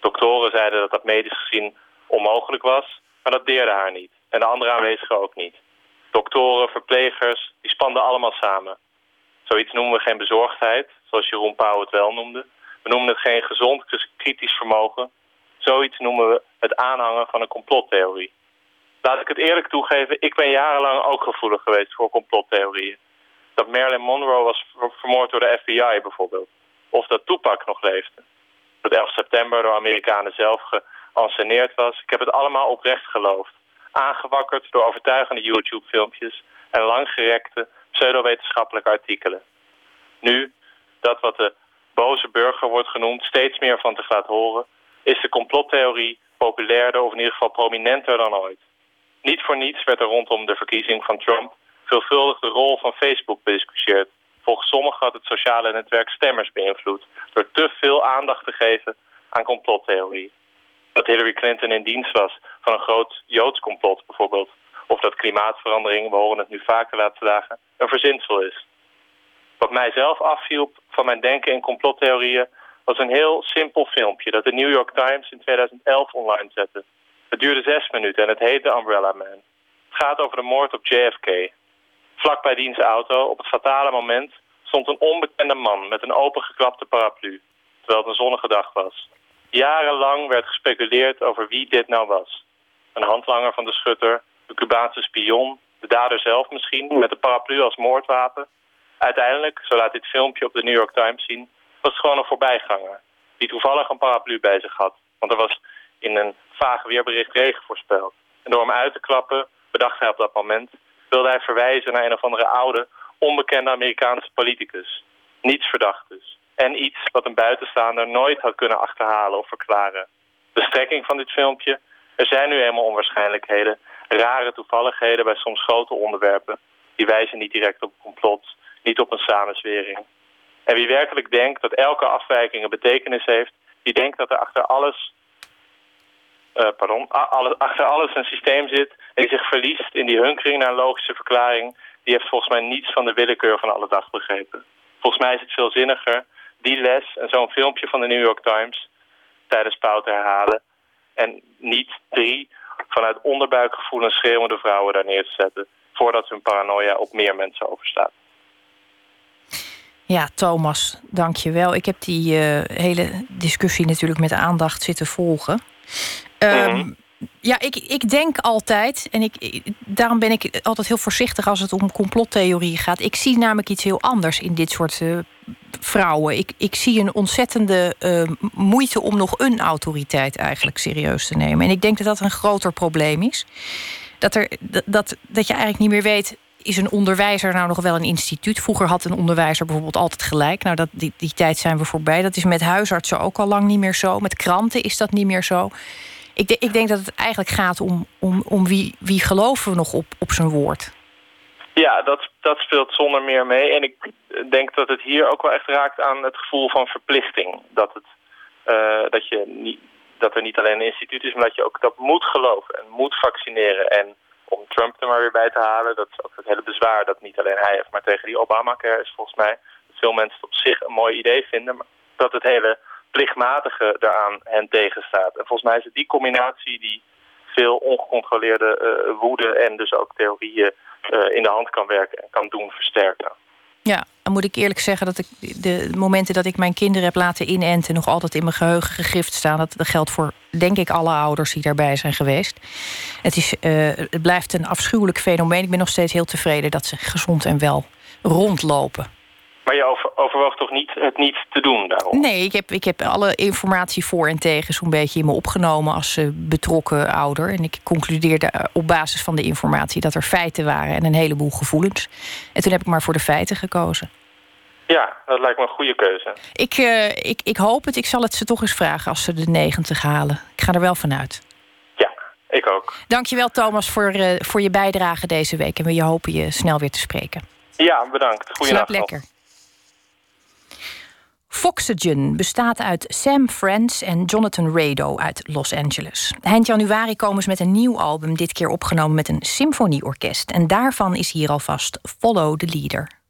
Doktoren zeiden dat dat medisch gezien onmogelijk was, maar dat deerde haar niet. En de andere aanwezigen ook niet. Doktoren, verplegers, die spanden allemaal samen. Zoiets noemen we geen bezorgdheid, zoals Jeroen Pauw het wel noemde. We noemen het geen gezond kritisch vermogen. Zoiets noemen we het aanhangen van een complottheorie. Laat ik het eerlijk toegeven, ik ben jarenlang ook gevoelig geweest voor complottheorieën. Dat Marilyn Monroe was vermoord door de FBI bijvoorbeeld. Of dat Tupac nog leefde. Dat 11 september door Amerikanen zelf geanceneerd was. Ik heb het allemaal oprecht geloofd. Aangewakkerd door overtuigende YouTube-filmpjes en langgerekte pseudowetenschappelijke artikelen. Nu, dat wat de boze burger wordt genoemd, steeds meer van zich laat horen, is de complottheorie populairder of in ieder geval prominenter dan ooit. Niet voor niets werd er rondom de verkiezing van Trump veelvuldig de rol van Facebook bediscussieerd. Volgens sommigen had het sociale netwerk stemmers beïnvloed door te veel aandacht te geven aan complottheorie. Dat Hillary Clinton in dienst was van een groot Joods complot bijvoorbeeld. Of dat klimaatverandering, we horen het nu vaker laatste dagen, een verzinsel is. Wat mij zelf afviel van mijn denken in complottheorieën was een heel simpel filmpje dat de New York Times in 2011 online zette. Het duurde zes minuten en het heet The Umbrella Man. Het gaat over de moord op JFK. Vlak bij diens auto, op het fatale moment, stond een onbekende man met een opengeklapte paraplu, terwijl het een zonnige dag was. Jarenlang werd gespeculeerd over wie dit nou was. Een handlanger van de schutter, de Cubaanse spion, de dader zelf misschien, met de paraplu als moordwapen. Uiteindelijk, zo laat dit filmpje op de New York Times zien, was het gewoon een voorbijganger. Die toevallig een paraplu bij zich had. Want er was in een vage weerbericht regen voorspeld. En door hem uit te klappen, bedacht hij op dat moment, wilde hij verwijzen naar een of andere oude, onbekende Amerikaanse politicus. Niets verdacht dus. En iets wat een buitenstaander nooit had kunnen achterhalen of verklaren. De strekking van dit filmpje, er zijn nu eenmaal onwaarschijnlijkheden, rare toevalligheden bij soms grote onderwerpen. Die wijzen niet direct op een complot, niet op een samenzwering. En wie werkelijk denkt dat elke afwijking een betekenis heeft, die denkt dat er achter alles, uh, pardon, achter alles een systeem zit en zich verliest in die hunkering naar een logische verklaring, die heeft volgens mij niets van de willekeur van alle dag begrepen. Volgens mij is het veel zinniger die les en zo'n filmpje van de New York Times tijdens pauw te herhalen en niet drie vanuit onderbuikgevoelens schreeuwende vrouwen daar neer te zetten voordat hun paranoia op meer mensen overstaat. Ja, Thomas, dank je wel. Ik heb die uh, hele discussie natuurlijk met aandacht zitten volgen. Um, ja, ik, ik denk altijd, en ik, daarom ben ik altijd heel voorzichtig als het om complottheorieën gaat. Ik zie namelijk iets heel anders in dit soort uh, vrouwen. Ik, ik zie een ontzettende uh, moeite om nog een autoriteit eigenlijk serieus te nemen. En ik denk dat dat een groter probleem is. Dat, er, dat, dat je eigenlijk niet meer weet is een onderwijzer nou nog wel een instituut? Vroeger had een onderwijzer bijvoorbeeld altijd gelijk. Nou, dat, die, die tijd zijn we voorbij. Dat is met huisartsen ook al lang niet meer zo. Met kranten is dat niet meer zo. Ik, de, ik denk dat het eigenlijk gaat om, om, om wie, wie geloven we nog op, op zijn woord. Ja, dat, dat speelt zonder meer mee. En ik denk dat het hier ook wel echt raakt aan het gevoel van verplichting. Dat, het, uh, dat, je niet, dat er niet alleen een instituut is, maar dat je ook dat moet geloven en moet vaccineren. En om Trump er maar weer bij te halen. Dat is ook het hele bezwaar dat niet alleen hij heeft, maar tegen die Obamacare is volgens mij dat veel mensen het op zich een mooi idee vinden, maar dat het hele plichtmatige daaraan hen tegenstaat. En volgens mij is het die combinatie die veel ongecontroleerde uh, woede en dus ook theorieën uh, in de hand kan werken en kan doen versterken. Ja, dan moet ik eerlijk zeggen dat ik de momenten dat ik mijn kinderen heb laten inenten nog altijd in mijn geheugen gegrift staan. Dat, geldt voor denk ik alle ouders die daarbij zijn geweest. Het, is, uh, het blijft een afschuwelijk fenomeen. Ik ben nog steeds heel tevreden dat ze gezond en wel rondlopen. Maar je over, overwoog toch niet het niet te doen daarom? Nee, ik heb, ik heb alle informatie voor en tegen zo'n beetje in me opgenomen als uh, betrokken ouder. En ik concludeerde eh, op basis van de informatie dat er feiten waren en een heleboel gevoelens. En toen heb ik maar voor de feiten gekozen. Ja, dat lijkt me een goede keuze. Ik, uh, ik, ik hoop het. Ik zal het ze toch eens vragen als ze de 90 halen. Ik ga er wel vanuit. Ja, ik ook. Dankjewel Thomas voor, uh, voor je bijdrage deze week. En we je hopen je snel weer te spreken. Ja, bedankt. Goeienacht. Slaap lekker. Foxygen bestaat uit Sam Friends en Jonathan Rado uit Los Angeles. Eind januari komen ze met een nieuw album, dit keer opgenomen met een symfonieorkest. En daarvan is hier alvast Follow the Leader.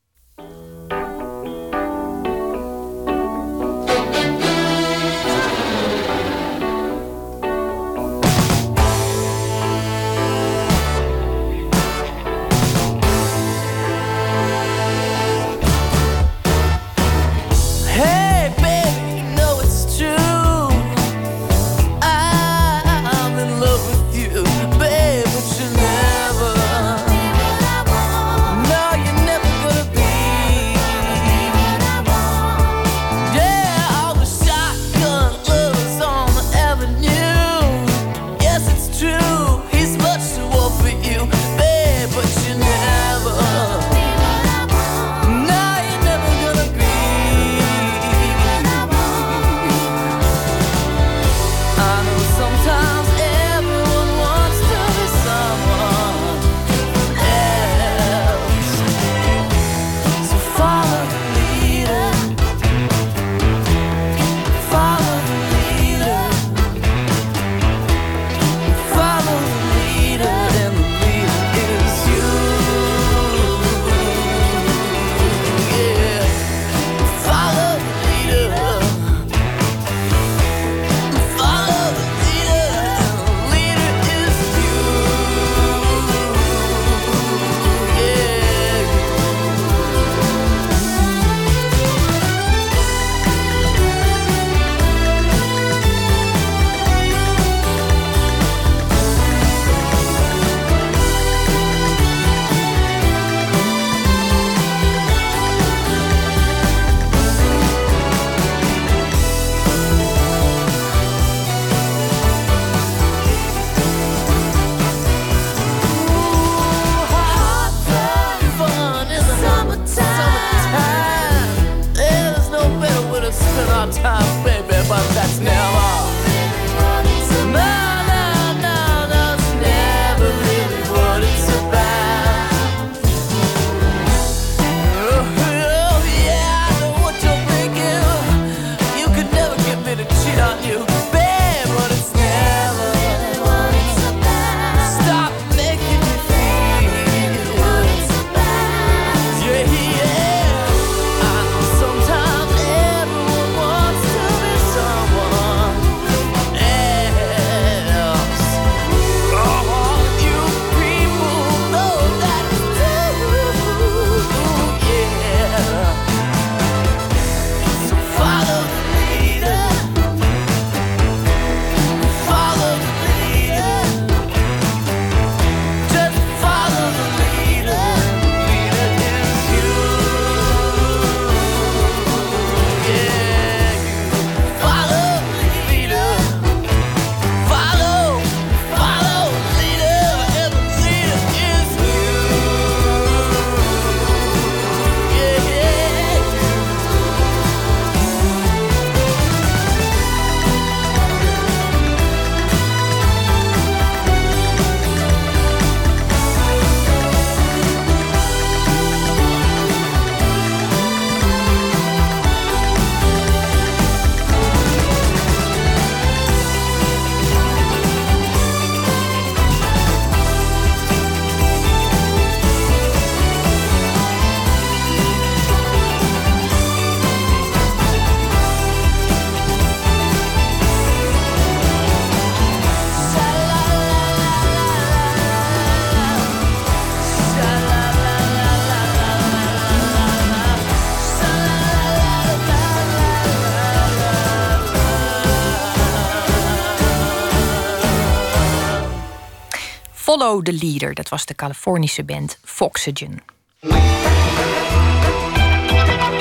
Follow the Leader, dat was de Californische band Foxygen.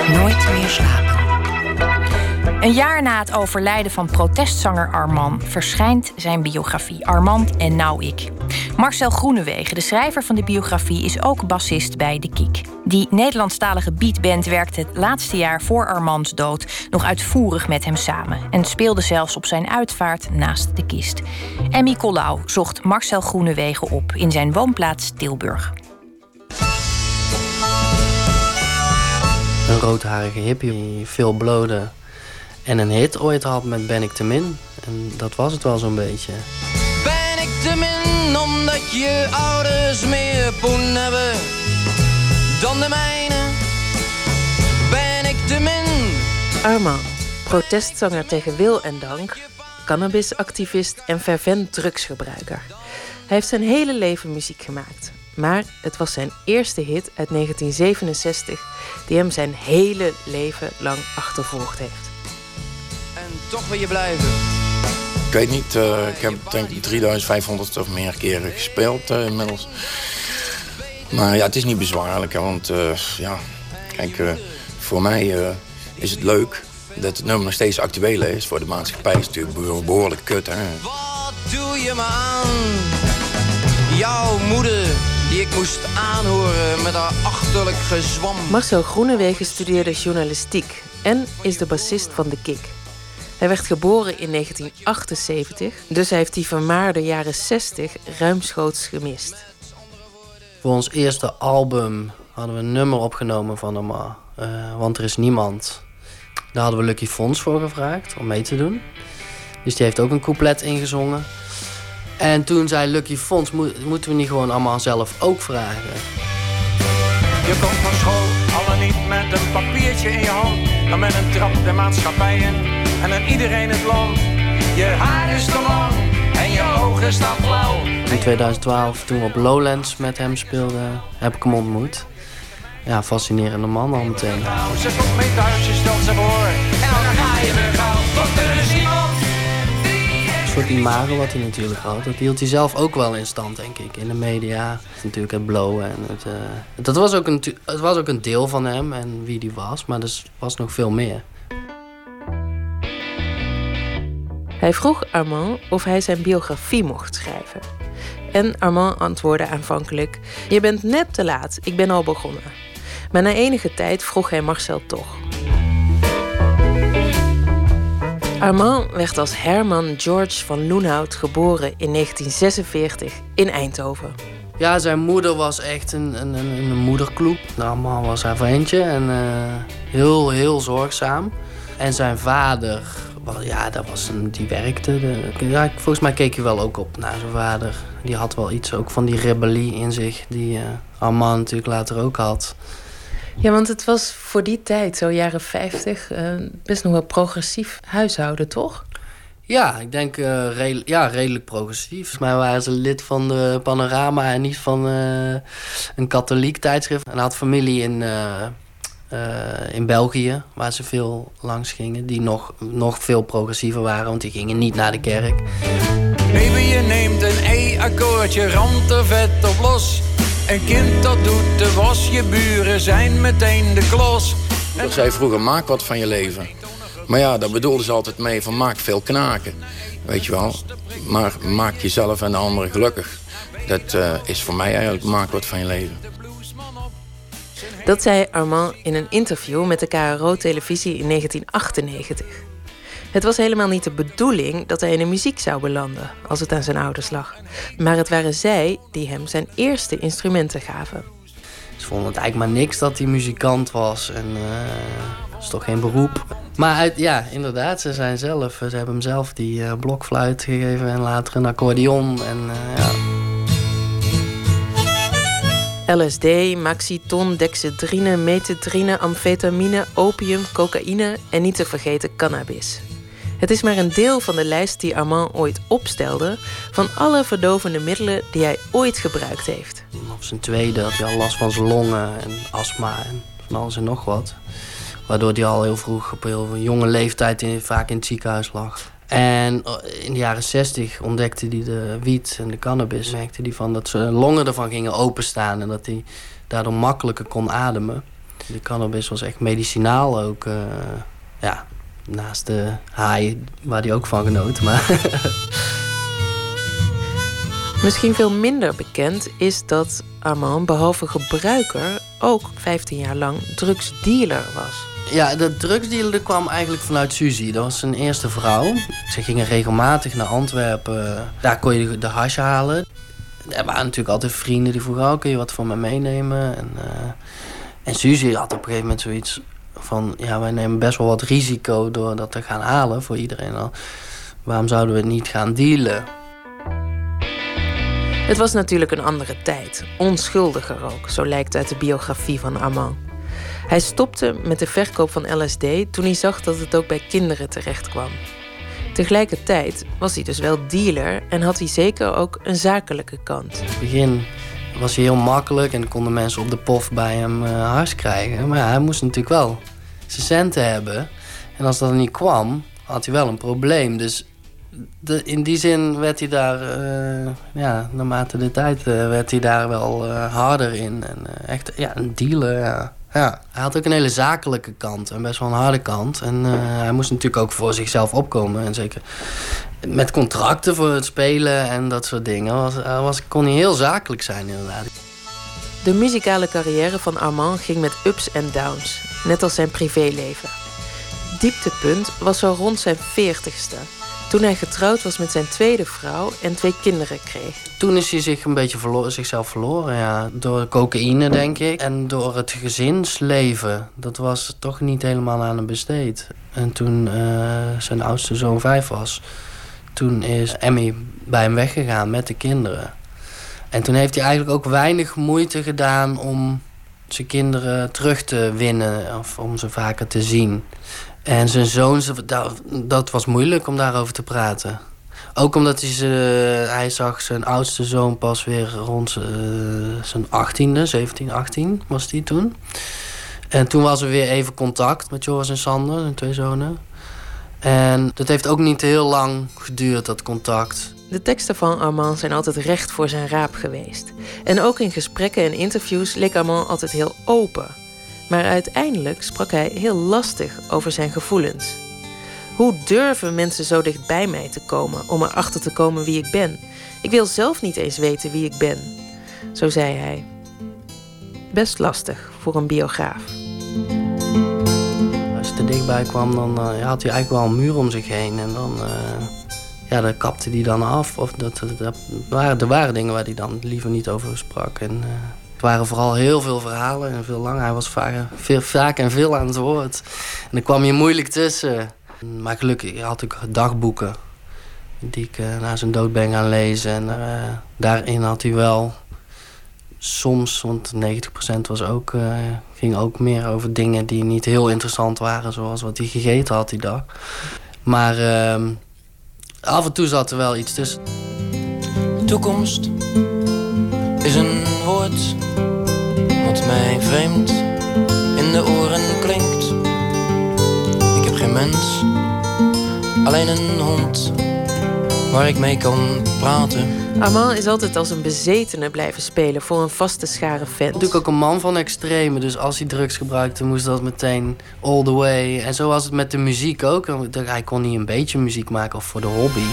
Nooit meer slapen. Een jaar na het overlijden van protestzanger Armand verschijnt zijn biografie Armand en Nou Ik. Marcel Groenewegen, de schrijver van de biografie, is ook bassist bij De Kiek. Die Nederlandstalige beatband werkte het laatste jaar voor Armands dood nog uitvoerig met hem samen en speelde zelfs op zijn uitvaart naast de kist. Emmy Collau zocht Marcel Groenewegen op in zijn woonplaats Tilburg. een roodharige hippie die veel blode en een hit ooit had met Ben ik te min. En dat was het wel zo'n beetje. Ben ik te min omdat je ouders meer poen hebben dan de mijne? Ben ik te min? Armand, protestzanger tegen wil en dank, cannabisactivist en fervent drugsgebruiker. Hij heeft zijn hele leven muziek gemaakt. Maar het was zijn eerste hit uit 1967 die hem zijn hele leven lang achtervolgd heeft. En toch wil je blijven. Ik weet niet, eh, ik heb denk ik 3500 of meer keren gespeeld eh, inmiddels. Maar ja, het is niet bezwaarlijk, hè, want eh, ja, kijk, eh, voor mij eh, is het leuk dat het nummer nog steeds actueel is. Voor de maatschappij is het natuurlijk beho- behoorlijk kut, hè. Wat doe je me aan? Jouw moeder, die ik moest aanhoren met haar achterlijk gezwam. Marcel Groenewegen studeerde journalistiek en is de bassist van The Kick. Hij werd geboren in 1978, dus hij heeft die vermaarde jaren 60 ruimschoots gemist. Voor ons eerste album hadden we een nummer opgenomen van hem. eh, Want er is niemand. Daar hadden we Lucky Fons voor gevraagd om mee te doen. Dus die heeft ook een couplet ingezongen. En toen zei Lucky Fons, "Moet- moeten we niet gewoon allemaal zelf ook vragen? Je komt van school, alle niet met een papiertje in je hand, maar met een trap de maatschappij in en aan iedereen het land. Je haar is te lang en je ogen staan flauw. In 2012, toen we op Lowlands met hem speelden, heb ik hem ontmoet. Ja, fascinerende man al meteen. Nou, ze komt mee thuis, je stelt ze voor en dan ga je weer gauw, want er is iemand. Een soort imago wat hij natuurlijk had, dat hield hij zelf ook wel in stand, denk ik. In de media, natuurlijk het blowen en het... eh, dat was ook een, het was ook een deel van hem en wie die was, maar er was nog veel meer. Hij vroeg Armand of hij zijn biografie mocht schrijven. En Armand antwoordde aanvankelijk: Je bent net te laat, ik ben al begonnen. Maar na enige tijd vroeg hij Marcel toch. Armand werd als Herman George van Loenhout geboren in 1946 in Eindhoven. Ja, zijn moeder was echt een, een, een, moederkloep. Nou, man was haar vriendje en eh, heel, heel zorgzaam. En zijn vader, ja, dat was een, die werkte. De, ja, volgens mij keek hij wel ook op naar zijn vader. Die had wel iets ook van die rebellie in zich, die eh Armand natuurlijk later ook had. Ja, want het was voor die tijd, zo jaren 50, eh, best nog wel progressief huishouden, toch? Ja, ik denk eh, redel- ja, redelijk progressief. Volgens mij waren ze lid van de Panorama en niet van een katholiek tijdschrift. En hij had familie in, eh, in België, waar ze veel langs gingen, die nog, nog veel progressiever waren, want die gingen niet naar de kerk. Baby, je neemt een E-akkoordje, ramt er vet op los. Een kind dat doet de was, je buren zijn meteen de klos. Ik zei vroeger, maak wat van je leven. Maar ja, daar bedoelden ze altijd mee van maak veel knaken. Weet je wel. Maar maak jezelf en de anderen gelukkig. Dat eh, is voor mij eigenlijk maak wat van je leven. Dat zei Armand in een interview met de KRO-televisie in 1998. Het was helemaal niet de bedoeling dat hij in de muziek zou belanden als het aan zijn ouders lag. Maar het waren zij die hem zijn eerste instrumenten gaven. Ze vonden het eigenlijk maar niks dat hij muzikant was. En dat is toch geen beroep. Maar ja, inderdaad, ze zijn zelf. Ze hebben hem zelf die eh, blokfluit gegeven en later een accordeon. En eh, ja. LSD, maxiton, dexedrine, methadrine, amfetamine, opium, cocaïne en niet te vergeten cannabis. Het is maar een deel van de lijst die Armand ooit opstelde van alle verdovende middelen die hij ooit gebruikt heeft. Op zijn tweede had hij al last van zijn longen en astma en van alles en nog wat. Waardoor hij al heel vroeg op heel jonge leeftijd in, vaak in het ziekenhuis lag. En eh, in de jaren 60 ontdekte hij de wiet en de cannabis. Merkte hij van dat zijn longen ervan gingen openstaan en dat hij daardoor makkelijker kon ademen. De cannabis was echt medicinaal ook. eh, ja, naast de haai waar hij ook van genoot. Maar [LAUGHS] Misschien veel minder bekend is dat Armand behalve gebruiker ook 15 jaar lang drugsdealer was. Ja, de drugsdealer kwam eigenlijk vanuit Suzy. Dat was zijn eerste vrouw. Ze gingen regelmatig naar Antwerpen. Daar kon je de- hash halen. Er waren natuurlijk altijd vrienden die vroegen... Oh, kun je wat voor me meenemen? En, eh en Suzy had op een gegeven moment zoiets... van ja, wij nemen best wel wat risico door dat te gaan halen voor iedereen al. Waarom zouden we niet gaan dealen? Het was natuurlijk een andere tijd, onschuldiger ook, zo lijkt uit de biografie van Armand. Hij stopte met de verkoop van LSD toen hij zag dat het ook bij kinderen terecht kwam. Tegelijkertijd was hij dus wel dealer en had hij zeker ook een zakelijke kant. In het begin was hij heel makkelijk en konden mensen op de pof bij hem uh, hars krijgen. Maar hij moest natuurlijk wel zijn centen hebben. En als dat niet kwam, had hij wel een probleem. Dus in die zin werd hij daar, uh, ja, naarmate de tijd uh, werd hij daar wel harder in. En echt, ja, een dealer, ja. Ja. Hij had ook een hele zakelijke kant en best wel een harde kant. En hij moest natuurlijk ook voor zichzelf opkomen. En zeker met contracten voor het spelen en dat soort dingen was, was, kon hij heel zakelijk zijn inderdaad. De muzikale carrière van Armand ging met ups en downs, net als zijn privéleven. Dieptepunt was zo rond zijn veertigste, toen hij getrouwd was met zijn tweede vrouw en twee kinderen kreeg. Toen is hij zich een beetje verloren, zichzelf verloren, ja. Door cocaïne, denk ik. En door het gezinsleven. Dat was toch niet helemaal aan hem besteed. En toen uh, zijn oudste zoon vijf was... toen is Emmy bij hem weggegaan met de kinderen. En toen heeft hij eigenlijk ook weinig moeite gedaan... om zijn kinderen terug te winnen of om ze vaker te zien. En zijn zoon, dat was moeilijk om daarover te praten. Ook omdat hij, ze, hij zag zijn oudste zoon pas weer rond uh, zijn 18e, 17, 18 was die toen. En toen was er weer even contact met Joris en Sander, zijn twee zonen. En dat heeft ook niet heel lang geduurd, dat contact. De teksten van Armand zijn altijd recht voor zijn raap geweest. En ook in gesprekken en interviews leek Armand altijd heel open. Maar uiteindelijk sprak hij heel lastig over zijn gevoelens. Hoe durven mensen zo dicht bij mij te komen om erachter te komen wie ik ben? Ik wil zelf niet eens weten wie ik ben. Zo zei hij. Best lastig voor een biograaf. Als je te dichtbij kwam, dan uh, had hij eigenlijk wel een muur om zich heen. En dan, uh, ja, dat kapte hij dan af. Of dat, waren, er waren dingen waar hij dan liever niet over sprak. En, uh, het waren vooral heel veel verhalen en veel lang. Hij was vaak, veel, en veel aan het woord. En dan kwam je moeilijk tussen. Maar gelukkig had ik dagboeken die ik uh, na zijn dood ben gaan lezen. En uh, daarin had hij wel soms, want 90% was ook, uh, ging ook meer over dingen die niet heel interessant waren. Zoals wat hij gegeten had die dag. Maar ehm, af en toe zat er wel iets tussen. Toekomst woord wat mij vreemd in de oren klinkt. Ik heb geen mens, alleen een hond waar ik mee kan praten. Armand is altijd als een bezetene blijven spelen voor een vaste schare fans. Natuurlijk ook een man van extreme, dus als hij drugs gebruikte, moest dat meteen all the way. En zo was het met de muziek ook. Hij kon niet een beetje muziek maken of voor de hobby.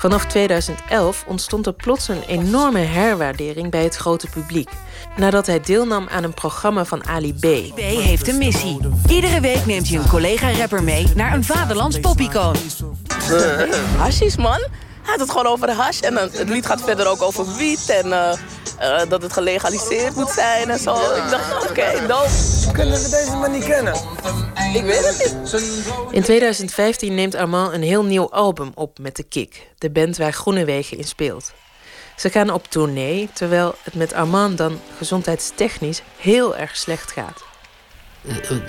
Vanaf 2011 ontstond er plots een enorme herwaardering bij het grote publiek. Nadat hij deelnam aan een programma van Ali B. B heeft een missie. Iedere week neemt hij een collega-rapper mee naar een vaderlands popicoon. Hashis, man. Had het gewoon over de hash. En het lied gaat verder ook over wiet. En uh, uh, dat het gelegaliseerd moet zijn en zo. Ik dacht, oké, okay, dope. Kunnen we deze man niet kennen? Ik weet het niet. In 2015 neemt Armand een heel nieuw album op met de Kik. De band waar Groenewegen in speelt. Ze gaan op tournee, terwijl het met Armand dan gezondheidstechnisch heel erg slecht gaat.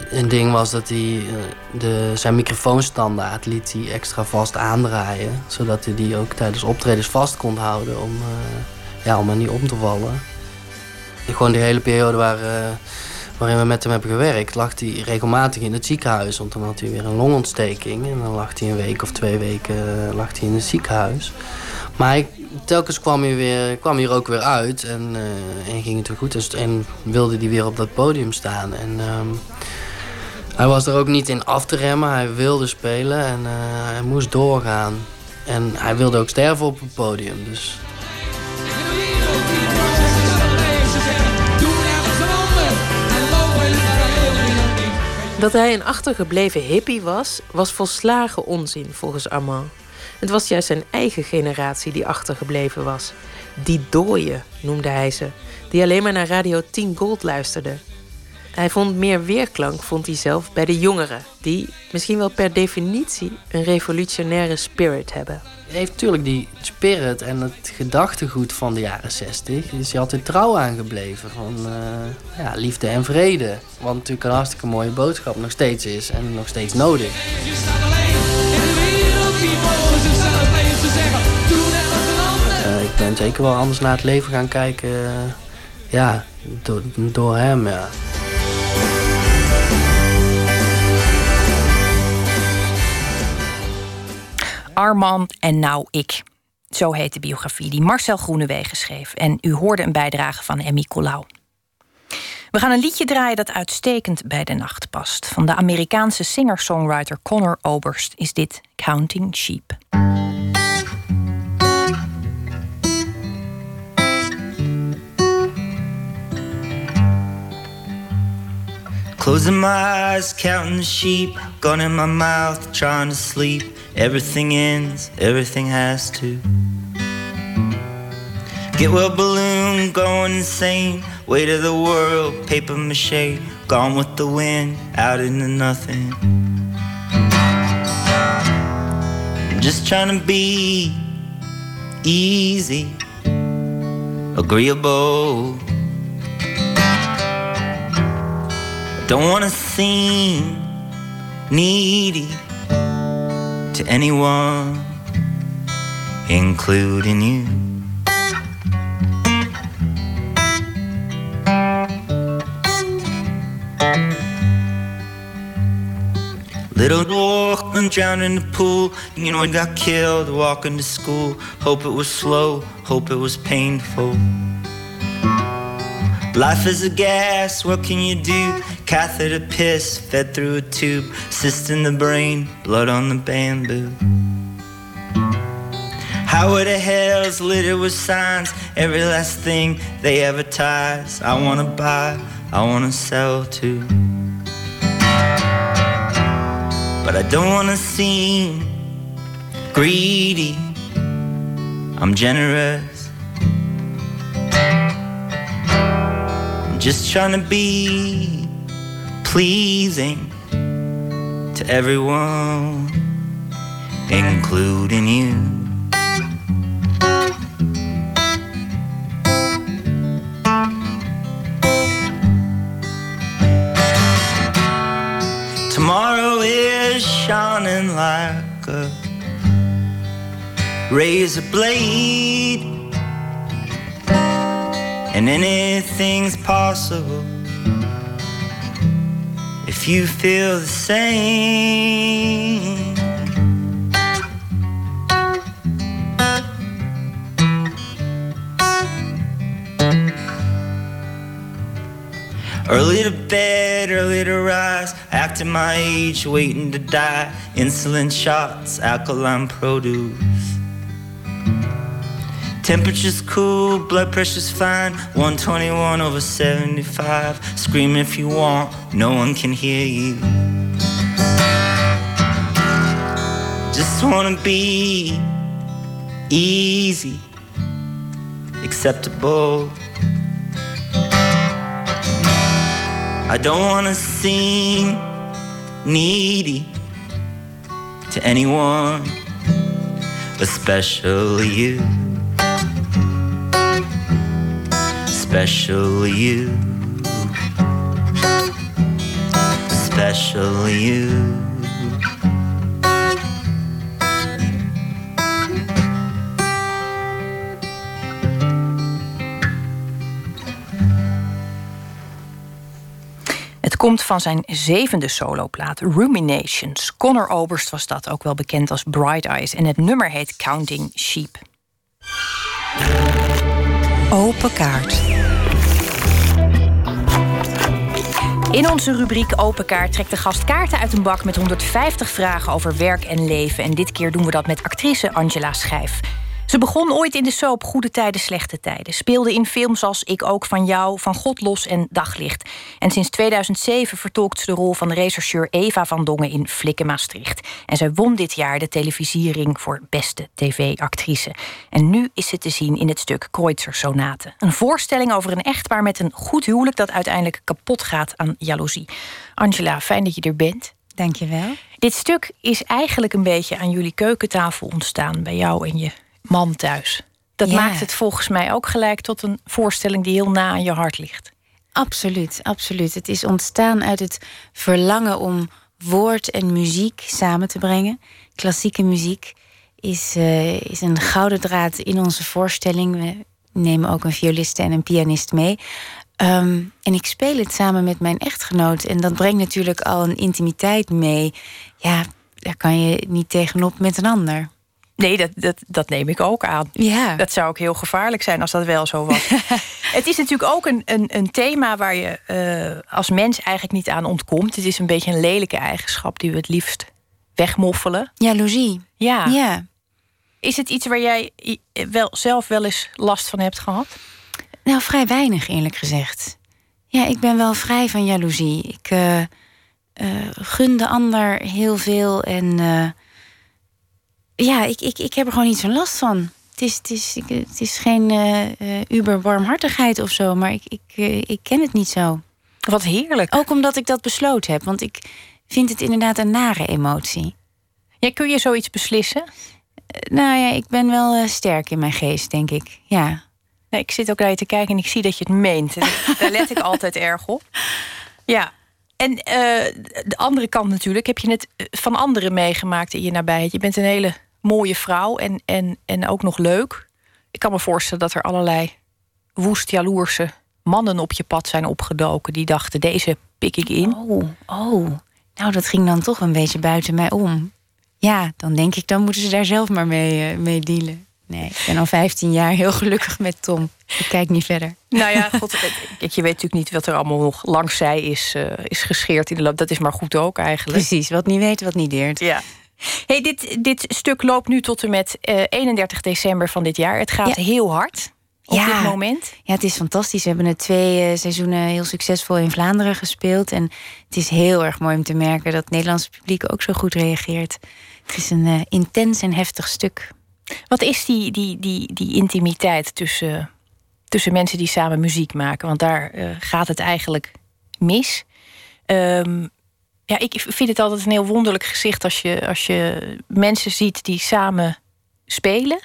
Een ding was dat hij de, zijn microfoonstandaard liet hij extra vast aandraaien. Zodat hij die ook tijdens optredens vast kon houden om, uh, ja, om er niet om te vallen. Gewoon die hele periode waar, waarin we met hem hebben gewerkt, lag hij regelmatig in het ziekenhuis. Want dan had hij weer een longontsteking en dan lag hij een week of twee weken lag hij in het ziekenhuis. Maar telkens kwam hij, weer, kwam hij er ook weer uit en, uh, en ging het weer goed. En, wilde hij weer op dat podium staan. En, um, hij was er ook niet in af te remmen. Hij wilde spelen en uh, hij moest doorgaan. En hij wilde ook sterven op het podium. Dus Dat hij een achtergebleven hippie was, was volslagen onzin volgens Armand. Het was juist zijn eigen generatie die achtergebleven was. Die dooien, noemde hij ze, die alleen maar naar Radio 10 Gold luisterden. Hij vond meer weerklank, vond hij zelf, bij de jongeren... die misschien wel per definitie een revolutionaire spirit hebben. Hij heeft natuurlijk die spirit en het gedachtegoed van de jaren 60. Is hij altijd trouw aangebleven van eh, ja, liefde en vrede. Wat natuurlijk een hartstikke mooie boodschap nog steeds is en nog steeds nodig. Eh, ik ben zeker wel anders naar het leven gaan kijken. eh, ja, door, door hem, ja. Arman en nou ik. Zo heet de biografie die Marcel Groenewegen schreef. En u hoorde een bijdrage van Emmy Colau. We gaan een liedje draaien dat uitstekend bij de nacht past. Van de Amerikaanse singer-songwriter Connor Oberst is dit Counting Sheep. Closing my eyes, counting the sheep, gun in my mouth, trying to sleep. Everything ends, everything has to. Get well balloon, going insane. Weight of the world, paper mache, gone with the wind, out into nothing. I'm just trying to be easy, agreeable. Don't wanna seem needy to anyone, including you. Little Walkman drowned in the pool. You know, he got killed walking to school. Hope it was slow, hope it was painful. Life is a gas, what can you do? Catheter piss fed through a tube, cyst in the brain, blood on the bamboo. How the hell's littered with signs? Every last thing they advertise. I wanna buy, I wanna sell too. But I don't wanna seem greedy. I'm generous. I'm just trying to be pleasing to everyone, including you. Tomorrow is shining like a razor blade, and anything's possible if you feel the same. Early to bed, early to rise, acting my age, waiting to die. Insulin shots, alkaline produce. Temperature's cool, blood pressure's fine. 121 over 75. Scream if you want, no one can hear you. Just wanna be easy, acceptable. I don't wanna seem needy to anyone, especially you. Especially you. Especially you. Het komt van zijn zevende soloplaat, Ruminations. Connor Oberst was dat, ook wel bekend als Bright Eyes. En het nummer heet Counting Sheep. Open kaart. In onze rubriek Open Kaart trekt de gast kaarten uit een bak met 150 vragen over werk en leven. En dit keer doen we dat met actrice Angela Schijf. Ze begon ooit in de soap Goede Tijden, Slechte Tijden. Speelde in films als Ik ook van jou, Van God los en Daglicht. En sinds 2007 vertolkt ze de rol van de rechercheur Eva van Dongen in Flikken Maastricht. En zij won dit jaar de televisiering voor beste tv-actrice. En nu is ze te zien in het stuk Kreutzer Sonate. Een voorstelling over een echtpaar met een goed huwelijk dat uiteindelijk kapot gaat aan jaloezie. Angela, fijn dat je er bent. Dankjewel. Dit stuk is eigenlijk een beetje aan jullie keukentafel ontstaan bij jou en je man thuis. Dat Ja. maakt het volgens mij ook gelijk tot een voorstelling die heel na aan je hart ligt. Absoluut, absoluut. Het is ontstaan uit het verlangen om woord en muziek samen te brengen. Klassieke muziek is, eh, is een gouden draad in onze voorstelling. We nemen ook een violiste en een pianist mee. Ehm, en ik speel het samen met mijn echtgenoot. En dat brengt natuurlijk al een intimiteit mee. Ja, daar kan je niet tegenop met een ander. Nee, dat, dat, dat neem ik ook aan. Ja. Dat zou ook heel gevaarlijk zijn als dat wel zo was. [LAUGHS] het is natuurlijk ook een, een, een thema waar je eh, als mens eigenlijk niet aan ontkomt. Het is een beetje een lelijke eigenschap die we het liefst wegmoffelen. Jaloezie. Ja. Ja. Is het iets waar jij wel, zelf wel eens last van hebt gehad? Nou, vrij weinig eerlijk gezegd. Ja, ik ben wel vrij van jaloezie. Ik eh, eh, gun de ander heel veel en ja, ik, ik, ik heb er gewoon niet zo'n last van. Het is, het is, het is geen eh, uber warmhartigheid of zo, maar ik, ik, eh, ik ken het niet zo. Wat heerlijk. Ook omdat ik dat besloten heb, want ik vind het inderdaad een nare emotie. Ja, kun je zoiets beslissen? nou ja, ik ben wel sterk in mijn geest, denk ik. Ja. Ik zit ook naar je te kijken en ik zie dat je het meent. En Daar let ik [LAUGHS] altijd erg op. Ja. En de andere kant natuurlijk, heb je het van anderen meegemaakt in je nabijheid. Je bent een hele mooie vrouw en, en, en ook nog leuk. Ik kan me voorstellen dat er allerlei woest jaloerse mannen op je pad zijn opgedoken. Die dachten, deze pik ik in. Oh, oh. Nou, dat ging dan toch een beetje buiten mij om. Ja, dan denk ik, dan moeten ze daar zelf maar mee, eh, mee dealen. Nee, ik ben al 15 jaar heel gelukkig met Tom. Ik kijk niet verder. Nou ja, [LAUGHS] god, kijk, je weet natuurlijk niet wat er allemaal nog langs zij is, eh, is gescheerd in de loop. Dat is maar goed ook eigenlijk. Precies, wat niet weet, wat niet deert. Ja. Hey, dit, dit stuk loopt nu tot en met eh, 31 december van dit jaar. Het gaat Ja. heel hard op Ja. dit moment. Ja, het is fantastisch. We hebben het twee eh, seizoenen heel succesvol in Vlaanderen gespeeld. En het is heel erg mooi om te merken dat het Nederlandse publiek ook zo goed reageert. Het is een eh, intens en heftig stuk. Wat is die, die, die, die intimiteit tussen, tussen mensen die samen muziek maken? Want daar eh, gaat het eigenlijk mis. Ehm, ja, ik vind het altijd een heel wonderlijk gezicht als je, als je mensen ziet die samen spelen.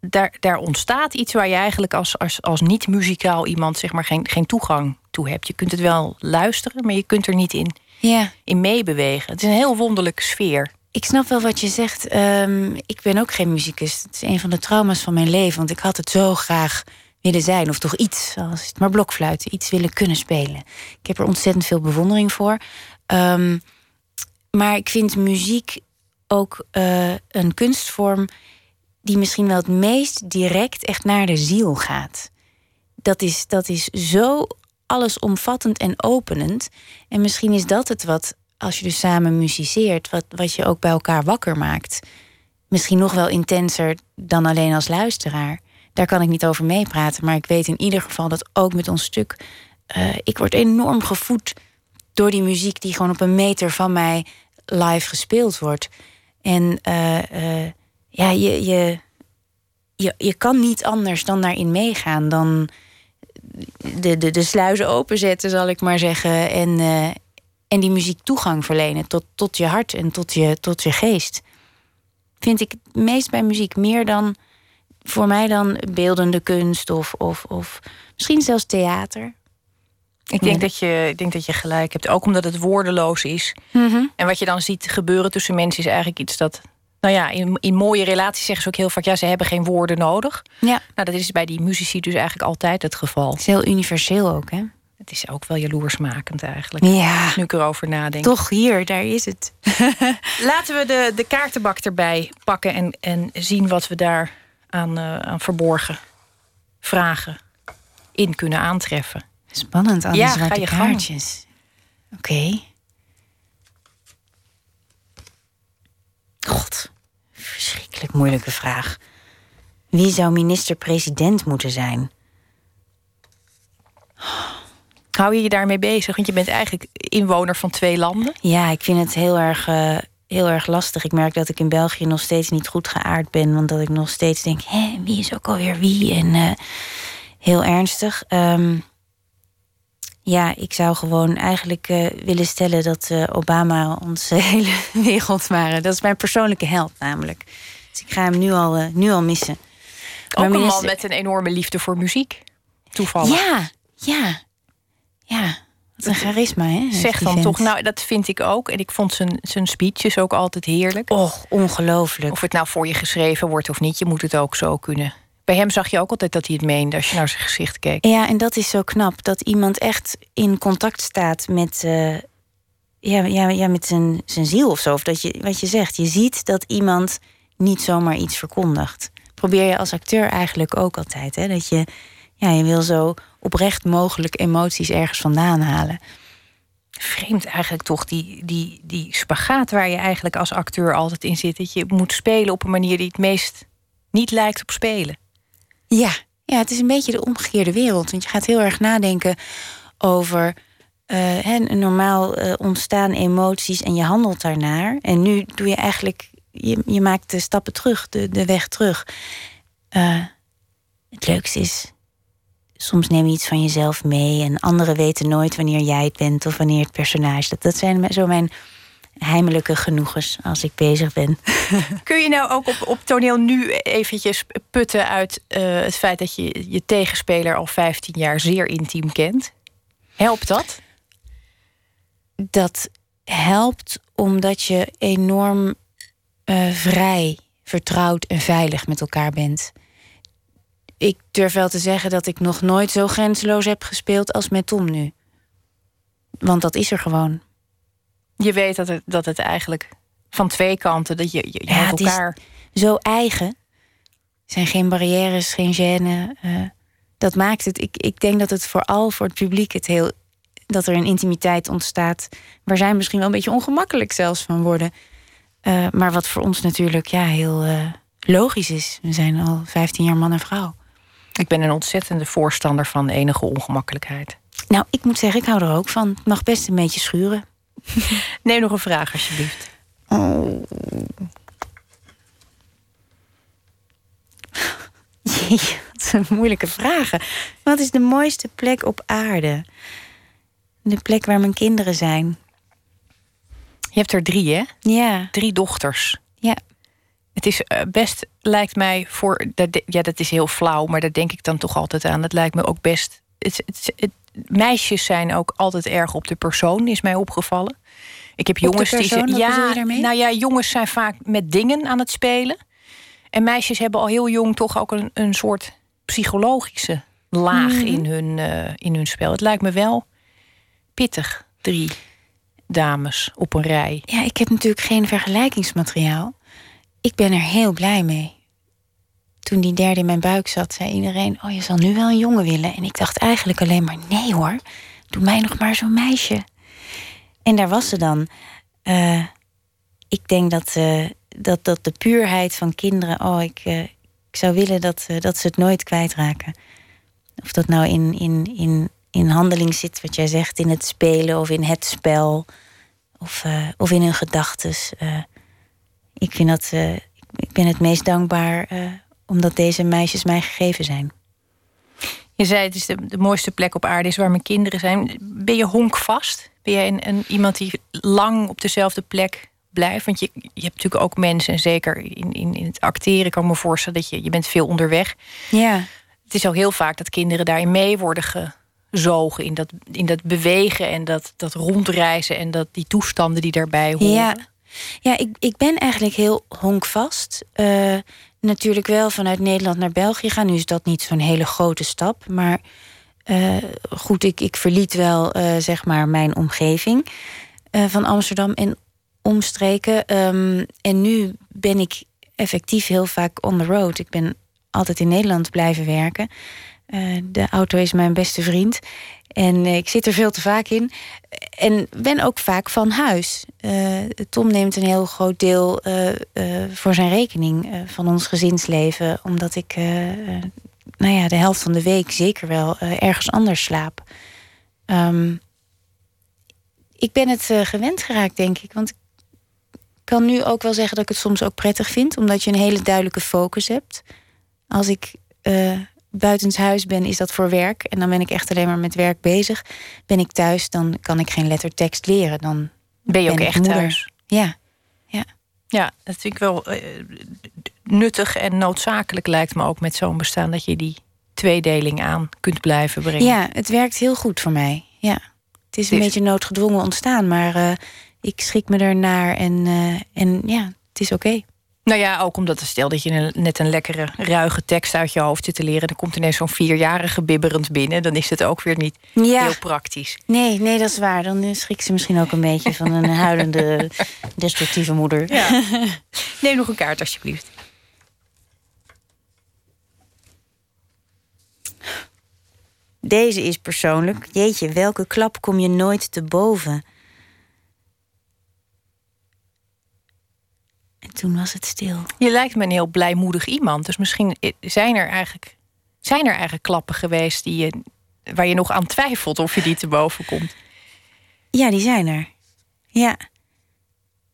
Daar, daar ontstaat iets waar je eigenlijk als, als, als niet-muzikaal iemand zeg maar geen, geen toegang toe hebt. Je kunt het wel luisteren, maar je kunt er niet in, Ja. in meebewegen. Het is een heel wonderlijke sfeer. Ik snap wel wat je zegt. Ehm, ik ben ook geen muzikus. Het is een van de trauma's van mijn leven. Want ik had het zo graag willen zijn. Of toch iets, als het maar blokfluiten. Iets willen kunnen spelen. Ik heb er ontzettend veel bewondering voor. Ehm, maar ik vind muziek ook eh, een kunstvorm... die misschien wel het meest direct echt naar de ziel gaat. Dat is, dat is zo allesomvattend en openend. En misschien is dat het wat, als je dus samen muziceert, wat, wat je ook bij elkaar wakker maakt. Misschien nog wel intenser dan alleen als luisteraar. Daar kan ik niet over meepraten, maar ik weet in ieder geval dat ook met ons stuk. eh, ik word enorm gevoed door die muziek die gewoon op een meter van mij live gespeeld wordt. En eh, eh, ja, je, je, je, je kan niet anders dan daarin meegaan dan de, de, de sluizen openzetten, zal ik maar zeggen. En, eh, en die muziek toegang verlenen tot, tot je hart en tot je, tot je geest. Vind ik meest bij muziek meer dan voor mij dan beeldende kunst of, of, of misschien zelfs theater. Ik denk, dat je, ik denk dat je gelijk hebt. Ook omdat het woordeloos is. Mhm. En wat je dan ziet gebeuren tussen mensen is eigenlijk iets dat. Nou ja, in, in mooie relaties zeggen ze ook heel vaak: ja, ze hebben geen woorden nodig. Ja. Nou, dat is bij die muzici dus eigenlijk altijd het geval. Het is heel universeel ook, hè? Het is ook wel jaloersmakend eigenlijk. Ja. Nu ik erover nadenk. Toch hier, daar is het. [LAUGHS] Laten we de, de kaartenbak erbij pakken en, en zien wat we daar aan, eh, aan verborgen vragen in kunnen aantreffen. Spannend, al die Ja, zwarte kaartjes. Oké. God, verschrikkelijk moeilijke vraag. Wie zou minister-president moeten zijn? Hou je je daarmee bezig? Want je bent eigenlijk inwoner van twee landen. Ja, ik vind het heel erg, eh, heel erg lastig. Ik merk dat ik in België nog steeds niet goed geaard ben. Want dat ik nog steeds denk, hé, wie is ook alweer wie? En eh, heel ernstig. Ehm, ja, ik zou gewoon eigenlijk eh, willen stellen dat eh, Obama onze [LAUGHS] hele wereld waren. Dat is mijn persoonlijke held namelijk. Dus ik ga hem nu al, eh, nu al missen. Ook Maar een man met een enorme liefde voor muziek. Toevallig. Ja, ja, ja. Wat een charisma, hè? Zeg dan vent. toch, nou dat vind ik ook. En ik vond zijn, zijn speeches ook altijd heerlijk. Och, ongelooflijk. Of het nou voor je geschreven wordt of niet, je moet het ook zo kunnen. Bij hem zag je ook altijd dat hij het meende als je naar zijn gezicht keek. Ja, en dat is zo knap. Dat iemand echt in contact staat met, eh, ja, ja, ja, met zijn, zijn ziel of zo. Of dat je, wat je zegt, je ziet dat iemand niet zomaar iets verkondigt. Probeer je als acteur eigenlijk ook altijd. Hè? Dat je, ja, je wil zo oprecht mogelijk emoties ergens vandaan halen. Vreemd eigenlijk toch, die, die, die spagaat waar je eigenlijk als acteur altijd in zit. Dat je moet spelen op een manier die het meest niet lijkt op spelen. Ja, ja, het is een beetje de omgekeerde wereld. Want je gaat heel erg nadenken over een normaal eh, ontstaan emoties en je handelt daarnaar. En nu doe je eigenlijk, je, je maakt de stappen terug, de, de weg terug. Eh, het leukste is, soms neem je iets van jezelf mee en anderen weten nooit wanneer jij het bent of wanneer het personage. Dat, dat zijn zo mijn heimelijke genoegens als ik bezig ben. [LAUGHS] [LAUGHS] Kun je nou ook op, op toneel nu eventjes putten uit eh, het feit dat je je tegenspeler al 15 jaar zeer intiem kent? Helpt dat? dat helpt omdat je enorm eh, vrij, vertrouwd en veilig met elkaar bent. Ik durf wel te zeggen dat ik nog nooit zo grenzeloos heb gespeeld als met Tom nu. Want dat is er gewoon. Je weet dat het, dat het eigenlijk van twee kanten, dat je, je, je Ja, met het is elkaar... zo eigen. Er zijn geen barrières, geen gêne. eh, dat maakt het. Ik, ik denk dat het vooral voor het publiek het heel. dat er een intimiteit ontstaat. waar zij misschien wel een beetje ongemakkelijk zelfs van worden. Eh, maar wat voor ons natuurlijk ja, heel eh, logisch is. We zijn al 15 jaar man en vrouw. Ik ben een ontzettende voorstander van enige ongemakkelijkheid. Nou, ik moet zeggen, ik hou er ook van. Het mag best een beetje schuren. [LAUGHS] Neem nog een vraag, alsjeblieft. Oh. [LAUGHS] Jee, wat zijn moeilijke vragen. Wat is de mooiste plek op aarde? De plek waar mijn kinderen zijn. Je hebt er drie, hè? Ja. Drie dochters. Ja. Het is eh, best, lijkt mij voor. Ja, dat is heel flauw, maar daar denk ik dan toch altijd aan. Het lijkt me ook best. Het, het, het- meisjes zijn ook altijd erg op de persoon, is mij opgevallen. Ik heb Op jongens die. persoon? Bedoel ja, nou ja, jongens zijn vaak met dingen aan het spelen. En meisjes hebben al heel jong toch ook een, een soort psychologische laag Mhm. in, hun, eh, in hun spel. Het lijkt me wel pittig. Drie dames op een rij. Ja, ik heb natuurlijk geen vergelijkingsmateriaal. Ik ben er heel blij mee. Toen die derde in mijn buik zat, zei iedereen: Oh, je zal nu wel een jongen willen. En ik dacht eigenlijk alleen maar: Nee hoor, doe mij nog maar zo'n meisje. En daar was ze dan. Eh, ik denk dat, eh, dat, dat de puurheid van kinderen. Oh, ik, eh, ik zou willen dat, dat ze het nooit kwijtraken. Of dat nou in, in, in, in handeling zit, wat jij zegt, in het spelen of in het spel. Of, of in hun gedachtes. Eh, ik vind dat. ik- ben het meest dankbaar omdat deze meisjes mij gegeven zijn. Je zei het is de, de mooiste plek op aarde is waar mijn kinderen zijn. Ben je honkvast? Ben jij een, een, iemand die lang op dezelfde plek blijft? Want je, je hebt natuurlijk ook mensen, en zeker in, in, in het acteren kan ik me voorstellen dat je, je bent veel onderweg. Ja. Het is ook heel vaak dat kinderen daarin mee worden gezogen. In dat, in dat bewegen en dat, dat rondreizen en dat, die toestanden die daarbij horen. Ja, ja ik, ik ben eigenlijk heel honkvast. Eh, natuurlijk wel vanuit Nederland naar België gaan. Nu is dat niet zo'n hele grote stap. Maar eh, goed, ik, ik verliet wel eh, zeg maar mijn omgeving eh, van Amsterdam en omstreken. Ehm, en nu ben ik effectief heel vaak on the road. Ik ben altijd in Nederland blijven werken. De auto is mijn beste vriend. En eh, ik zit er veel te vaak in. en ben ook vaak van huis. Eh, Tom neemt een heel groot deel eh, voor zijn rekening van ons gezinsleven. Omdat ik nou ja, de helft van de week zeker wel ergens anders slaap. Ehm, ik ben het gewend geraakt, denk ik. Want ik kan nu ook wel zeggen dat ik het soms ook prettig vind. Omdat je een hele duidelijke focus hebt. Als ik buitenshuis ben, is dat voor werk. En dan ben ik echt alleen maar met werk bezig. Ben ik thuis, dan kan ik geen lettertekst leren. Dan Ben je ook echt moeder. thuis? Ja. ja. Ja, dat vind ik wel eh, nuttig en noodzakelijk lijkt me ook met zo'n bestaan dat je die tweedeling aan kunt blijven brengen. Ja, het werkt heel goed voor mij. Ja. Het is een beetje noodgedwongen ontstaan, maar eh, ik schrik me ernaar en, eh, en ja, het is oké. Nou ja, ook omdat stel dat je net een lekkere, ruige tekst uit je hoofd zit te leren, dan komt ineens zo'n vierjarige bibberend binnen, dan is het ook weer niet Ja. heel praktisch. Nee, nee, dat is waar. Dan eh, schrikt ze misschien ook een beetje van een [LAUGHS] huilende, destructieve moeder. Ja. [LAUGHS] Neem nog een kaart, alsjeblieft. Deze is persoonlijk. Jeetje, welke klap kom je nooit te boven? Toen was het stil. Je lijkt me een heel blijmoedig iemand, dus misschien zijn er eigenlijk, zijn er eigenlijk klappen geweest die je, waar je nog aan twijfelt of je die te boven komt. Ja, die zijn er. Ja.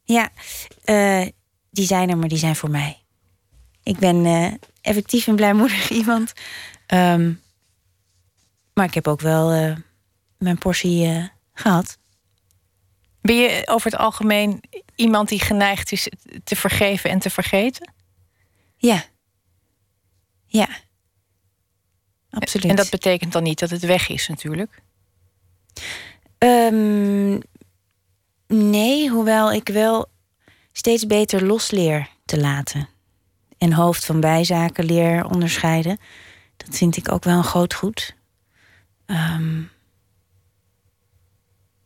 Ja, eh, die zijn er, maar die zijn voor mij. Ik ben eh, effectief een blijmoedig [LAUGHS] iemand. Ehm, maar ik heb ook wel eh, mijn portie eh, gehad. Ben je over het algemeen iemand die geneigd is te vergeven en te vergeten? Ja. Ja. Absoluut. En dat betekent dan niet dat het weg is, natuurlijk. Ehm, nee, hoewel ik wel steeds beter losleer te laten. En hoofd van bijzaken leer onderscheiden. Dat vind ik ook wel een groot goed. Ehm,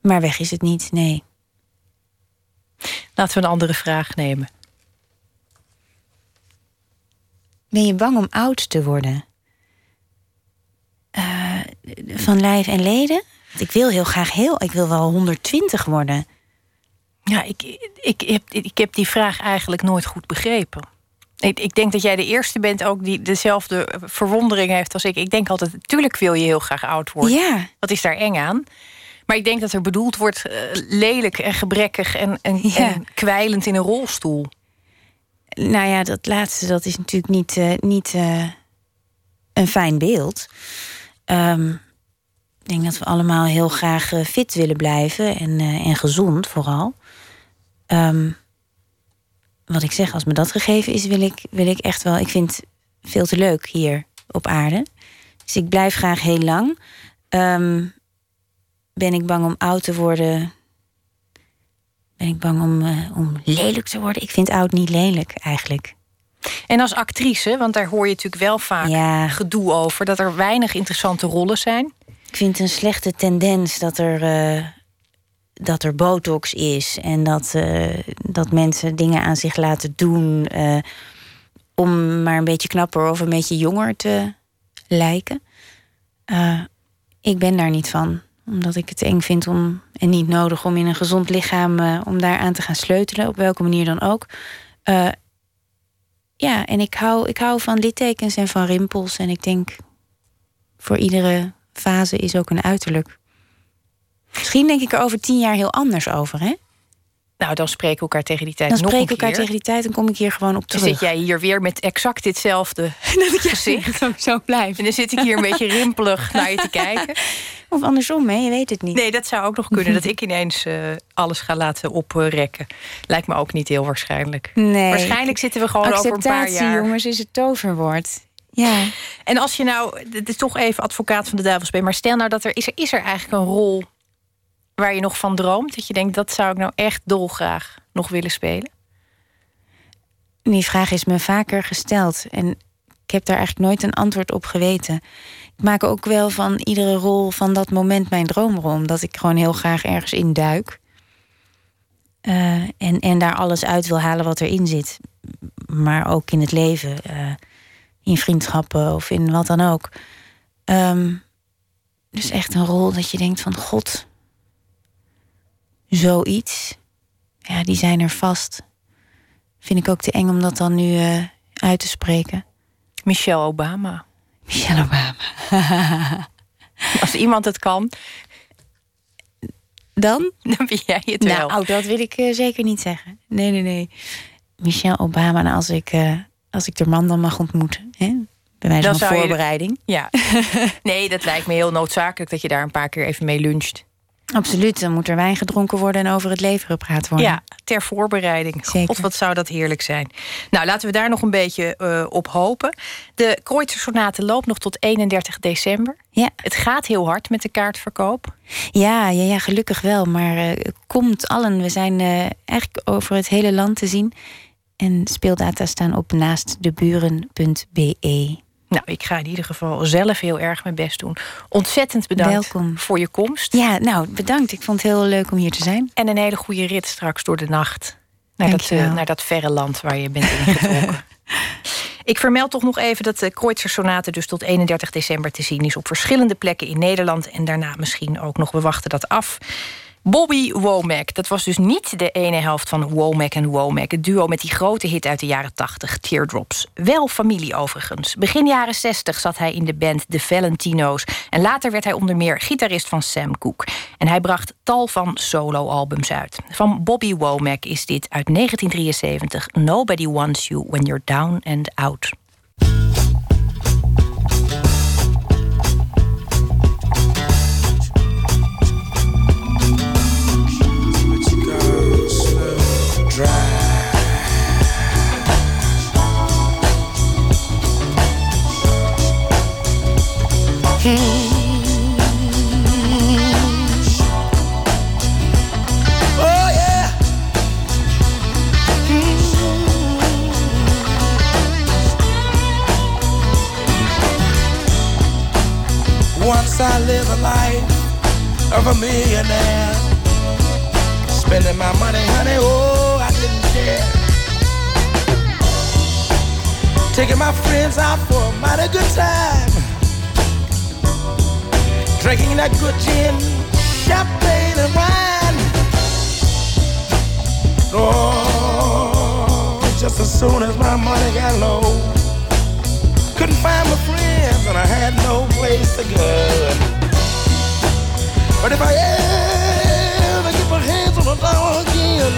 maar weg is het niet, nee. Laten we een andere vraag nemen. Ben je bang om oud te worden? Eh, van lijf en leden? Ik wil heel graag heel... Ik wil wel 120 worden. Ja, ik, ik, heb, ik heb die vraag eigenlijk nooit goed begrepen. Ik, ik denk dat jij de eerste bent ook die dezelfde verwondering heeft als ik. Ik denk altijd, natuurlijk wil je heel graag oud worden. Ja. Wat is daar eng aan? Maar ik denk dat er bedoeld wordt eh, lelijk en gebrekkig en, en, Ja. en kwijlend in een rolstoel. Nou ja, dat laatste, dat is natuurlijk niet, eh, niet eh, een fijn beeld. Ehm, ik denk dat we allemaal heel graag fit willen blijven en, en gezond vooral. Ehm, wat ik zeg, als me dat gegeven is, wil ik, wil ik echt wel. Ik vind het veel te leuk hier op aarde. Dus ik blijf graag heel lang. Ehm, ben ik bang om oud te worden? Ben ik bang om, eh, om lelijk te worden? Ik vind oud niet lelijk eigenlijk. En als actrice, want daar hoor je natuurlijk wel vaak gedoe over, dat er weinig interessante rollen zijn. Ik vind een slechte tendens dat er, eh, dat er botox is en dat, eh, dat mensen dingen aan zich laten doen om maar een beetje knapper of een beetje jonger te lijken. Ik ben daar niet van, omdat ik het eng vind om en niet nodig om in een gezond lichaam eh, om daar aan te gaan sleutelen, op welke manier dan ook. Eh, ja, en ik hou, ik hou van littekens en van rimpels. En ik denk, voor iedere fase is ook een uiterlijk. Misschien denk ik er over tien jaar heel anders over, hè? Nou, dan spreken we elkaar tegen die tijd Dan nog spreken we elkaar tegen die tijd en kom ik hier gewoon op Dan terug. zit jij hier weer met exact ditzelfde [LAUGHS] gezicht. Dat zo blijft. En dan zit ik hier een beetje rimpelig naar je te kijken. [LAUGHS] Of andersom, hè? Je weet het niet. Nee, dat zou ook nog kunnen. Dat ik ineens eh, alles ga laten oprekken. Lijkt me ook niet heel waarschijnlijk. Nee. Waarschijnlijk zitten we gewoon over een paar jaar. jongens, is het toverwoord. Ja. En als je nou, dit is toch even advocaat van de duivels bent, maar stel nou dat er is, er is er eigenlijk een rol waar je nog van droomt, dat je denkt dat zou ik nou echt dolgraag nog willen spelen. Die vraag is me vaker gesteld. En ik heb daar eigenlijk nooit een antwoord op geweten. Ik maak ook wel van iedere rol van dat moment mijn droomrol. Omdat ik gewoon heel graag ergens in duik. Eh, en, en daar alles uit wil halen wat erin zit. Maar ook in het leven. eh, in vriendschappen of in wat dan ook. Ehm, dus echt een rol dat je denkt van... God, zoiets. Ja, die zijn er vast. Vind ik ook te eng om dat dan nu eh, uit te spreken. Michelle Obama. Michelle Obama. [LAUGHS] Als iemand het kan, Dan? dan ben jij het wel. Nou, dat wil ik eh, zeker niet zeggen. Nee, nee, nee. Michelle Obama, nou, als ik, eh, als ik de man dan mag ontmoeten. Hè? Bij wijze van je- voorbereiding. Ja. [LAUGHS] Nee, dat lijkt me heel noodzakelijk dat je daar een paar keer even mee luncht. Absoluut, dan moet er wijn gedronken worden en over het leven gepraat worden. Ja, ter voorbereiding. God, wat zou dat heerlijk zijn. Nou, laten we daar nog een beetje eh, op hopen. De Kreutzer Sonate loopt nog tot 31 december. Ja. Het gaat heel hard met de kaartverkoop. Ja, ja, ja gelukkig wel. Maar eh, komt allen. We zijn eh, eigenlijk over het hele land te zien. En speeldata staan op naastdeburen.be. Nou, ik ga in ieder geval zelf heel erg mijn best doen. Ontzettend bedankt Welkom. voor je komst. Ja, nou, bedankt. Ik vond het heel leuk om hier te zijn. En een hele goede rit straks door de nacht. Naar, dat, eh, naar dat verre land waar je bent ingetrokken. [LAUGHS] Ik vermeld toch nog even dat de Kreutzer Sonate dus tot 31 december te zien is op verschillende plekken in Nederland. En daarna misschien ook nog, we wachten dat af. Bobby Womack, dat was dus niet de ene helft van Womack en Womack. Het duo met die grote hit uit de jaren 80, Teardrops. Wel familie overigens. Begin jaren 60 zat hij in de band The Valentino's. En later werd hij onder meer gitarist van Sam Cooke. En hij bracht tal van solo-albums uit. Van Bobby Womack is dit uit 1973, Nobody Wants You When You're Down and Out. Oh, Once I live a life of a millionaire, spending my money, honey. Oh, I didn't care. Taking my friends out for a mighty good time, drinking that good gin, champagne, and wine. Oh, just as soon as my money got low, couldn't find my friends and I had no place to go. But if I ever get my hands on a dollar again,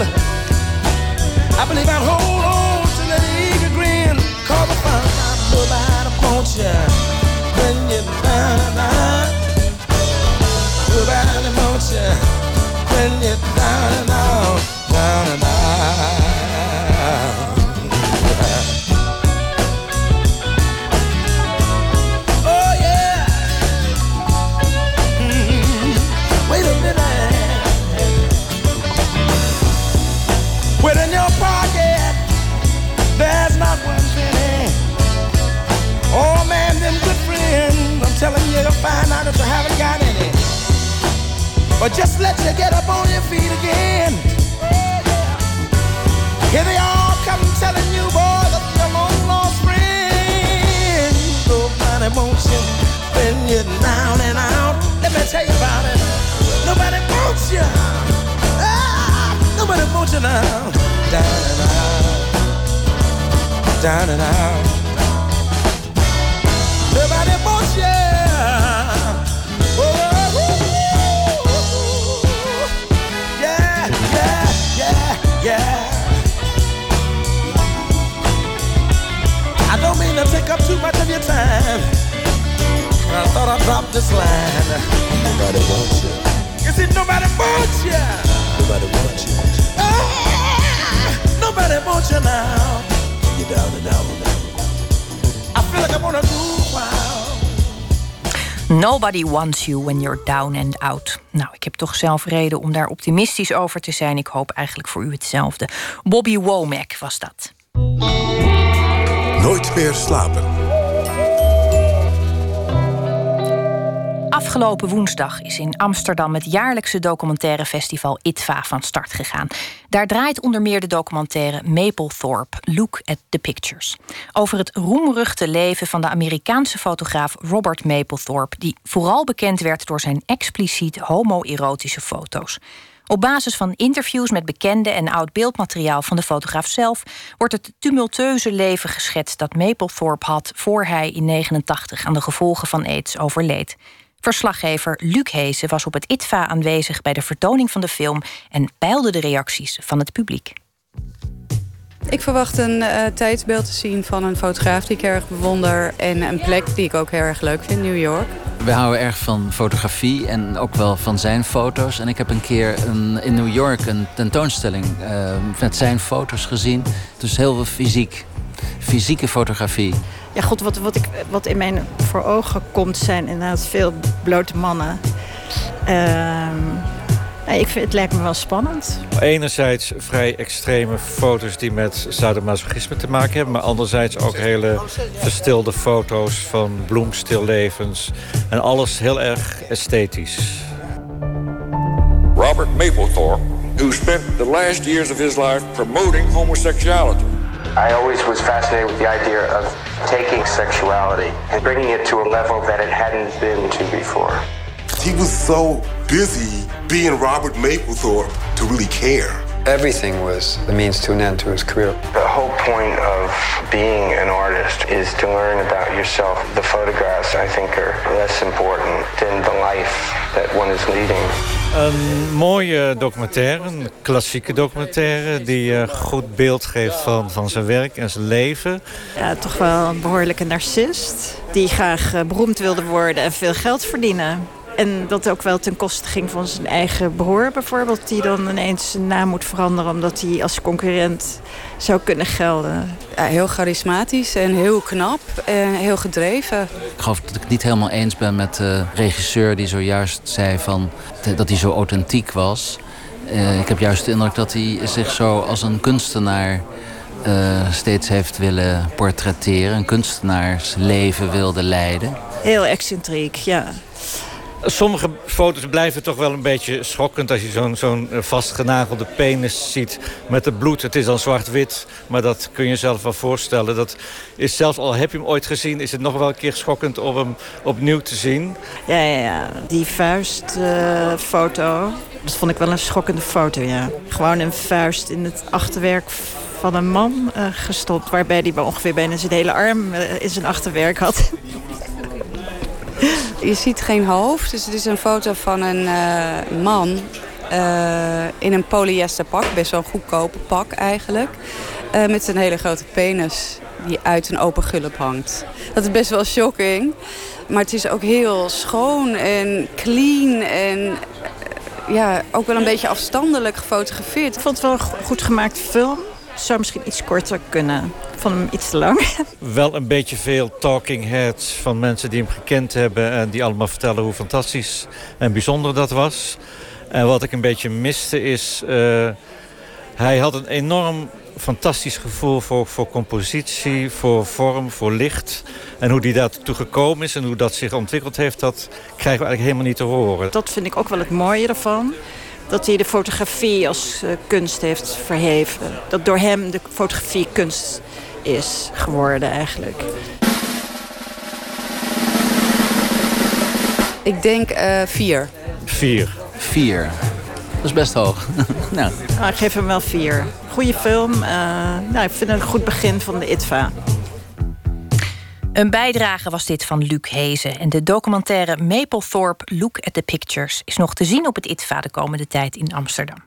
I believe I'd hold on to that eager grin. Cause I found out nobody wants when you're down you're down and out. Let me tell you about it. Nobody wants you. Ah, nobody wants you now. Down and out. Down and out. Nobody wants you. Oh. Yeah, yeah, yeah, yeah. I don't mean to take up too much of your time. I thought I'd drop this line. Nobody wants you. You see, nobody wants you. Nobody wants you. Ah, nobody wants you now. You're down and out now. I feel like I'm on a groove wow. Nobody wants you when you're down and out. Nou, ik heb toch zelf reden om daar optimistisch over te zijn. Ik hoop eigenlijk voor u hetzelfde. Bobby Womack was dat. Nooit meer slapen. Afgelopen woensdag is in Amsterdam het jaarlijkse documentaire festival ITVA van start gegaan. Daar draait onder meer de documentaire Maplethorpe, Look at the Pictures. Over het roemruchte leven van de Amerikaanse fotograaf Robert Mapplethorpe, die vooral bekend werd door zijn expliciet homoerotische foto's. Op basis van interviews met bekenden en oud beeldmateriaal van de fotograaf zelf wordt het tumultueuze leven geschetst dat Mapplethorpe had voor hij in 89 aan de gevolgen van aids overleed. Verslaggever Luc Heesen was op het ITVA aanwezig bij de vertoning van de film en peilde de reacties van het publiek. Ik verwacht een uh, tijdsbeeld te zien van een fotograaf die ik erg bewonder. En een plek die ik ook heel erg leuk vind, New York. We houden erg van fotografie en ook wel van zijn foto's. En ik heb een keer een, in New York een tentoonstelling uh, met zijn foto's gezien. Dus heel veel fysiek. Fysieke fotografie. Ja, god, wat, wat, ik, wat in mijn voor ogen komt zijn inderdaad veel blote mannen. Uh, ik vind, het lijkt me wel spannend. Enerzijds vrij extreme foto's die met sadomasochisme te maken hebben... maar anderzijds ook hele verstilde foto's van bloemstillevens. En alles heel erg esthetisch. Robert Mapplethorpe, who spent the last years of his life promoting homosexuality. I always was fascinated with the idea of taking sexuality and bringing it to a level that it hadn't been to before. He was so busy being Robert Mapplethorpe to really care. Everything was the means to an end to his career. The whole point of being an artist is to learn about yourself. The photographs, I think, are less important than the life that one is leading. Een mooie documentaire, een klassieke documentaire... die een goed beeld geeft van, van zijn werk en zijn leven. Ja, toch wel een behoorlijke narcist. Die graag eh, beroemd wilde worden en veel geld verdienen. En dat ook wel ten koste ging van zijn eigen broer bijvoorbeeld... die dan ineens zijn naam moet veranderen... omdat hij als concurrent zou kunnen gelden. Ja, heel charismatisch en heel knap en heel gedreven. Ik geloof dat ik het niet helemaal eens ben met de regisseur... die zojuist zei van, dat hij zo authentiek was. Uh, ik heb juist de indruk dat hij zich zo als een kunstenaar... Uh, steeds heeft willen portretteren. Een kunstenaarsleven wilde leiden. Heel excentriek, ja. Sommige foto's blijven toch wel een beetje schokkend... als je zo'n vastgenagelde penis ziet met het bloed. Het is dan zwart-wit, maar dat kun je zelf wel voorstellen. Dat is zelfs al heb je hem ooit gezien... is het nog wel een keer schokkend om hem opnieuw te zien. Ja, ja, ja. die vuistfoto... Uh, dat vond ik wel een schokkende foto, ja. Gewoon een vuist in het achterwerk van een man uh, gestopt... waarbij hij ongeveer bijna zijn hele arm uh, in zijn achterwerk had. [LAUGHS] Je ziet geen hoofd, dus het is een foto van een uh, man uh, in een polyester pak. Best wel een goedkope pak eigenlijk. Uh, met zijn hele grote penis die uit een open gulp hangt. Dat is best wel shocking. Maar het is ook heel schoon en clean en ja, ook wel een beetje afstandelijk gefotografeerd. Ik vond het wel een goed gemaakt film. Het zou misschien iets korter kunnen. Vond hem iets te lang. Wel een beetje veel talking heads van mensen die hem gekend hebben... en die allemaal vertellen hoe fantastisch en bijzonder dat was. En wat ik een beetje miste is... Uh, hij had een enorm fantastisch gevoel voor, voor compositie, voor vorm, voor licht. En hoe die daartoe gekomen is en hoe dat zich ontwikkeld heeft... dat krijgen we eigenlijk helemaal niet te horen. Dat vind ik ook wel het mooie ervan dat hij de fotografie als uh, kunst heeft verheven. Dat door hem de fotografie kunst is geworden eigenlijk. Ik denk uh, vier. Vier. Vier. Dat is best hoog. [LAUGHS] nou. nou. ik geef hem wel vier. Goeie film. Uh, nou, ik vind het een goed begin van de ITVA. Een bijdrage was dit van Luc Hezen. En de documentaire Mapplethorpe Look at the Pictures... is nog te zien op het ITVA de komende tijd in Amsterdam.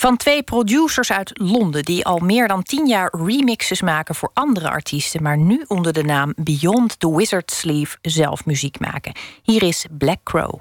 Van twee producers uit Londen die al meer dan tien jaar remixes maken voor andere artiesten, maar nu onder de naam Beyond the Wizard Sleeve zelf muziek maken. Hier is Black Crow.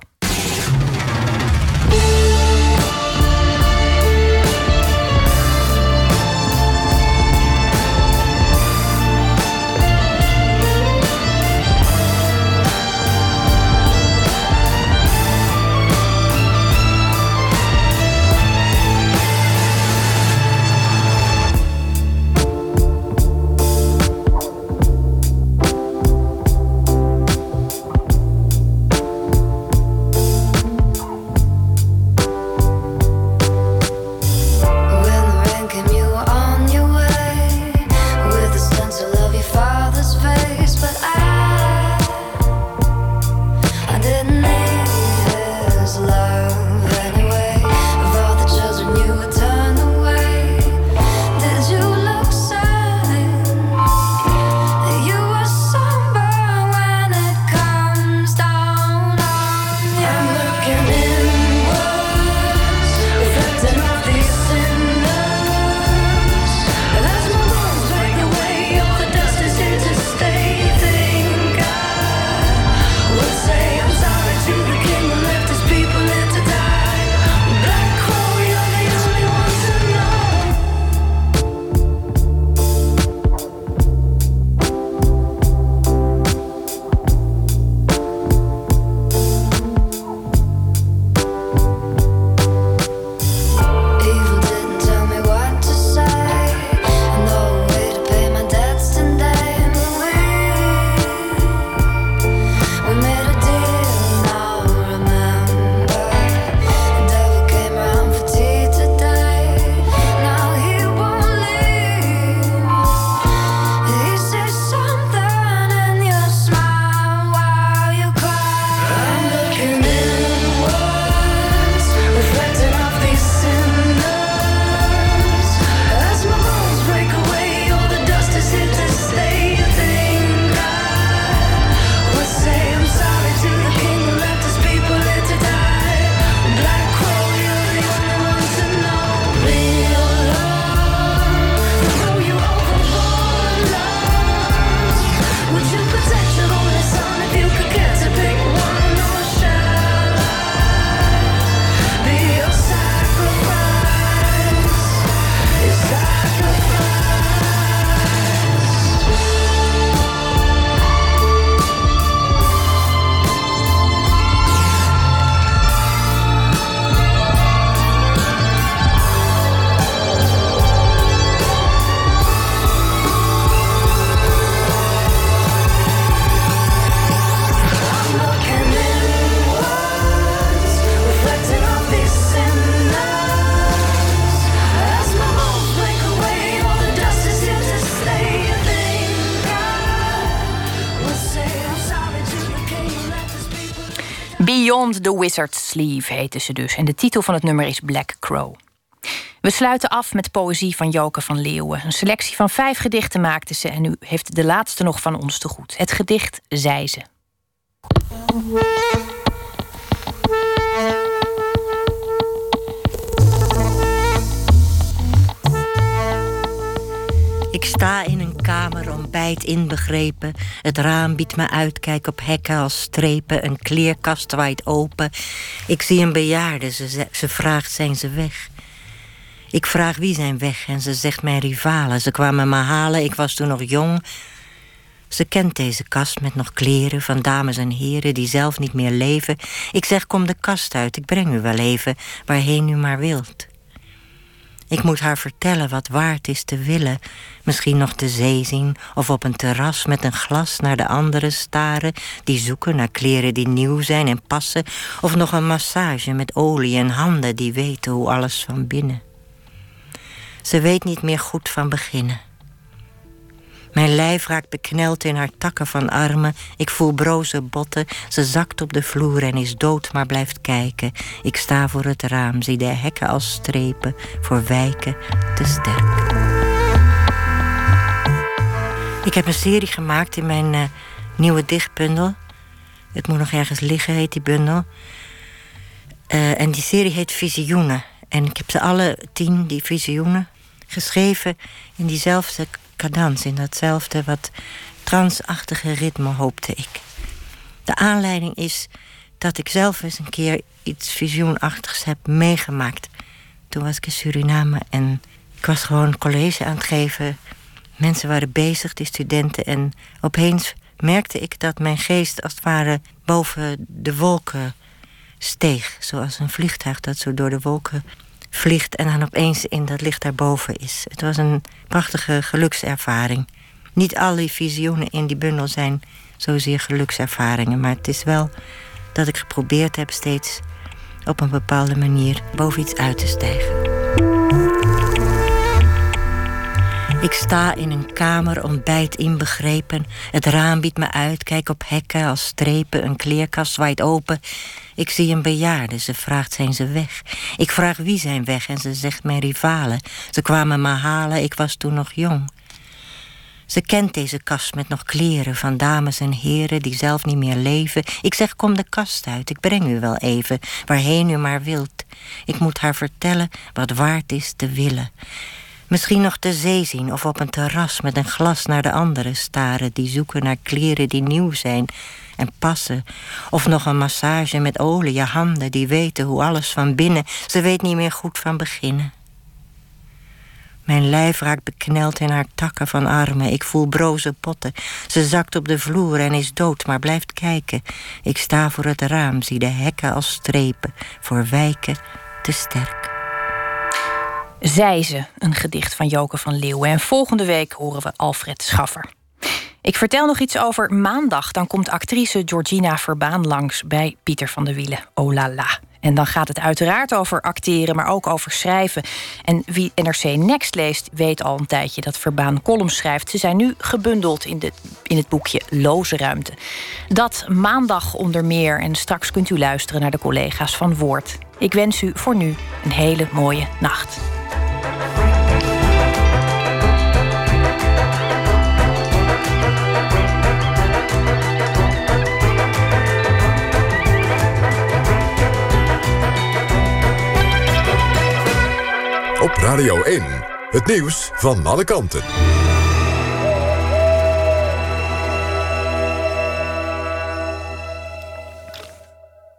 The Wizard's Sleeve heette ze dus. En de titel van het nummer is Black Crow. We sluiten af met poëzie van Joke van Leeuwen. Een selectie van vijf gedichten maakte ze en nu heeft de laatste nog van ons te goed. Het gedicht Zij ze. Sta in een kamer, ontbijt inbegrepen. Het raam biedt me uitkijk op hekken als strepen. Een kleerkast waait open. Ik zie een bejaarde, ze, ze, ze vraagt zijn ze weg. Ik vraag wie zijn weg en ze zegt mijn rivalen. Ze kwamen me halen, ik was toen nog jong. Ze kent deze kast met nog kleren van dames en heren die zelf niet meer leven. Ik zeg kom de kast uit, ik breng u wel even waarheen u maar wilt. Ik moet haar vertellen wat waard is te willen. Misschien nog de zee zien of op een terras met een glas naar de anderen staren die zoeken naar kleren die nieuw zijn en passen, of nog een massage met olie en handen die weten hoe alles van binnen. Ze weet niet meer goed van beginnen. Mijn lijf raakt bekneld in haar takken van armen. Ik voel broze botten. Ze zakt op de vloer en is dood, maar blijft kijken. Ik sta voor het raam, zie de hekken als strepen. Voor wijken te sterk. Ik heb een serie gemaakt in mijn uh, nieuwe dichtbundel. Het moet nog ergens liggen, heet die bundel. Uh, en die serie heet Visioenen. En ik heb ze alle tien, die visioenen, geschreven in diezelfde cadans, in datzelfde wat transachtige ritme, hoopte ik. De aanleiding is dat ik zelf eens een keer iets visioenachtigs heb meegemaakt. Toen was ik in Suriname en ik was gewoon college aan het geven. Mensen waren bezig, die studenten. En opeens merkte ik dat mijn geest als het ware boven de wolken steeg. Zoals een vliegtuig dat zo door de wolken vliegt en dan opeens in dat licht daarboven is. Het was een prachtige gelukservaring. Niet alle visioenen in die bundel zijn zozeer gelukservaringen, maar het is wel dat ik geprobeerd heb steeds op een bepaalde manier boven iets uit te stijgen. Ik sta in een kamer, ontbijt inbegrepen. Het raam biedt me uit, kijk op hekken als strepen. Een kleerkast zwaait open. Ik zie een bejaarde, ze vraagt zijn ze weg. Ik vraag wie zijn weg en ze zegt mijn rivalen. Ze kwamen me halen, ik was toen nog jong. Ze kent deze kast met nog kleren van dames en heren die zelf niet meer leven. Ik zeg kom de kast uit, ik breng u wel even, waarheen u maar wilt. Ik moet haar vertellen wat waard is te willen. Misschien nog de zee zien of op een terras met een glas naar de anderen staren die zoeken naar kleren die nieuw zijn en passen. Of nog een massage met olie, handen die weten hoe alles van binnen. Ze weet niet meer goed van beginnen. Mijn lijf raakt bekneld in haar takken van armen. Ik voel broze potten. Ze zakt op de vloer en is dood, maar blijft kijken. Ik sta voor het raam, zie de hekken als strepen. Voor wijken te sterk. Zij ze, een gedicht van Joke van Leeuwen. En volgende week horen we Alfred Schaffer. Ik vertel nog iets over maandag. Dan komt actrice Georgina Verbaan langs bij Pieter van der Wielen. Oh la la. En dan gaat het uiteraard over acteren, maar ook over schrijven. En wie NRC Next leest, weet al een tijdje dat Verbaan columns schrijft. Ze zijn nu gebundeld in, de, in het boekje Loze Ruimte. Dat maandag onder meer. En straks kunt u luisteren naar de collega's van Woord. Ik wens u voor nu een hele mooie nacht. Op Radio 1, het nieuws van alle kanten.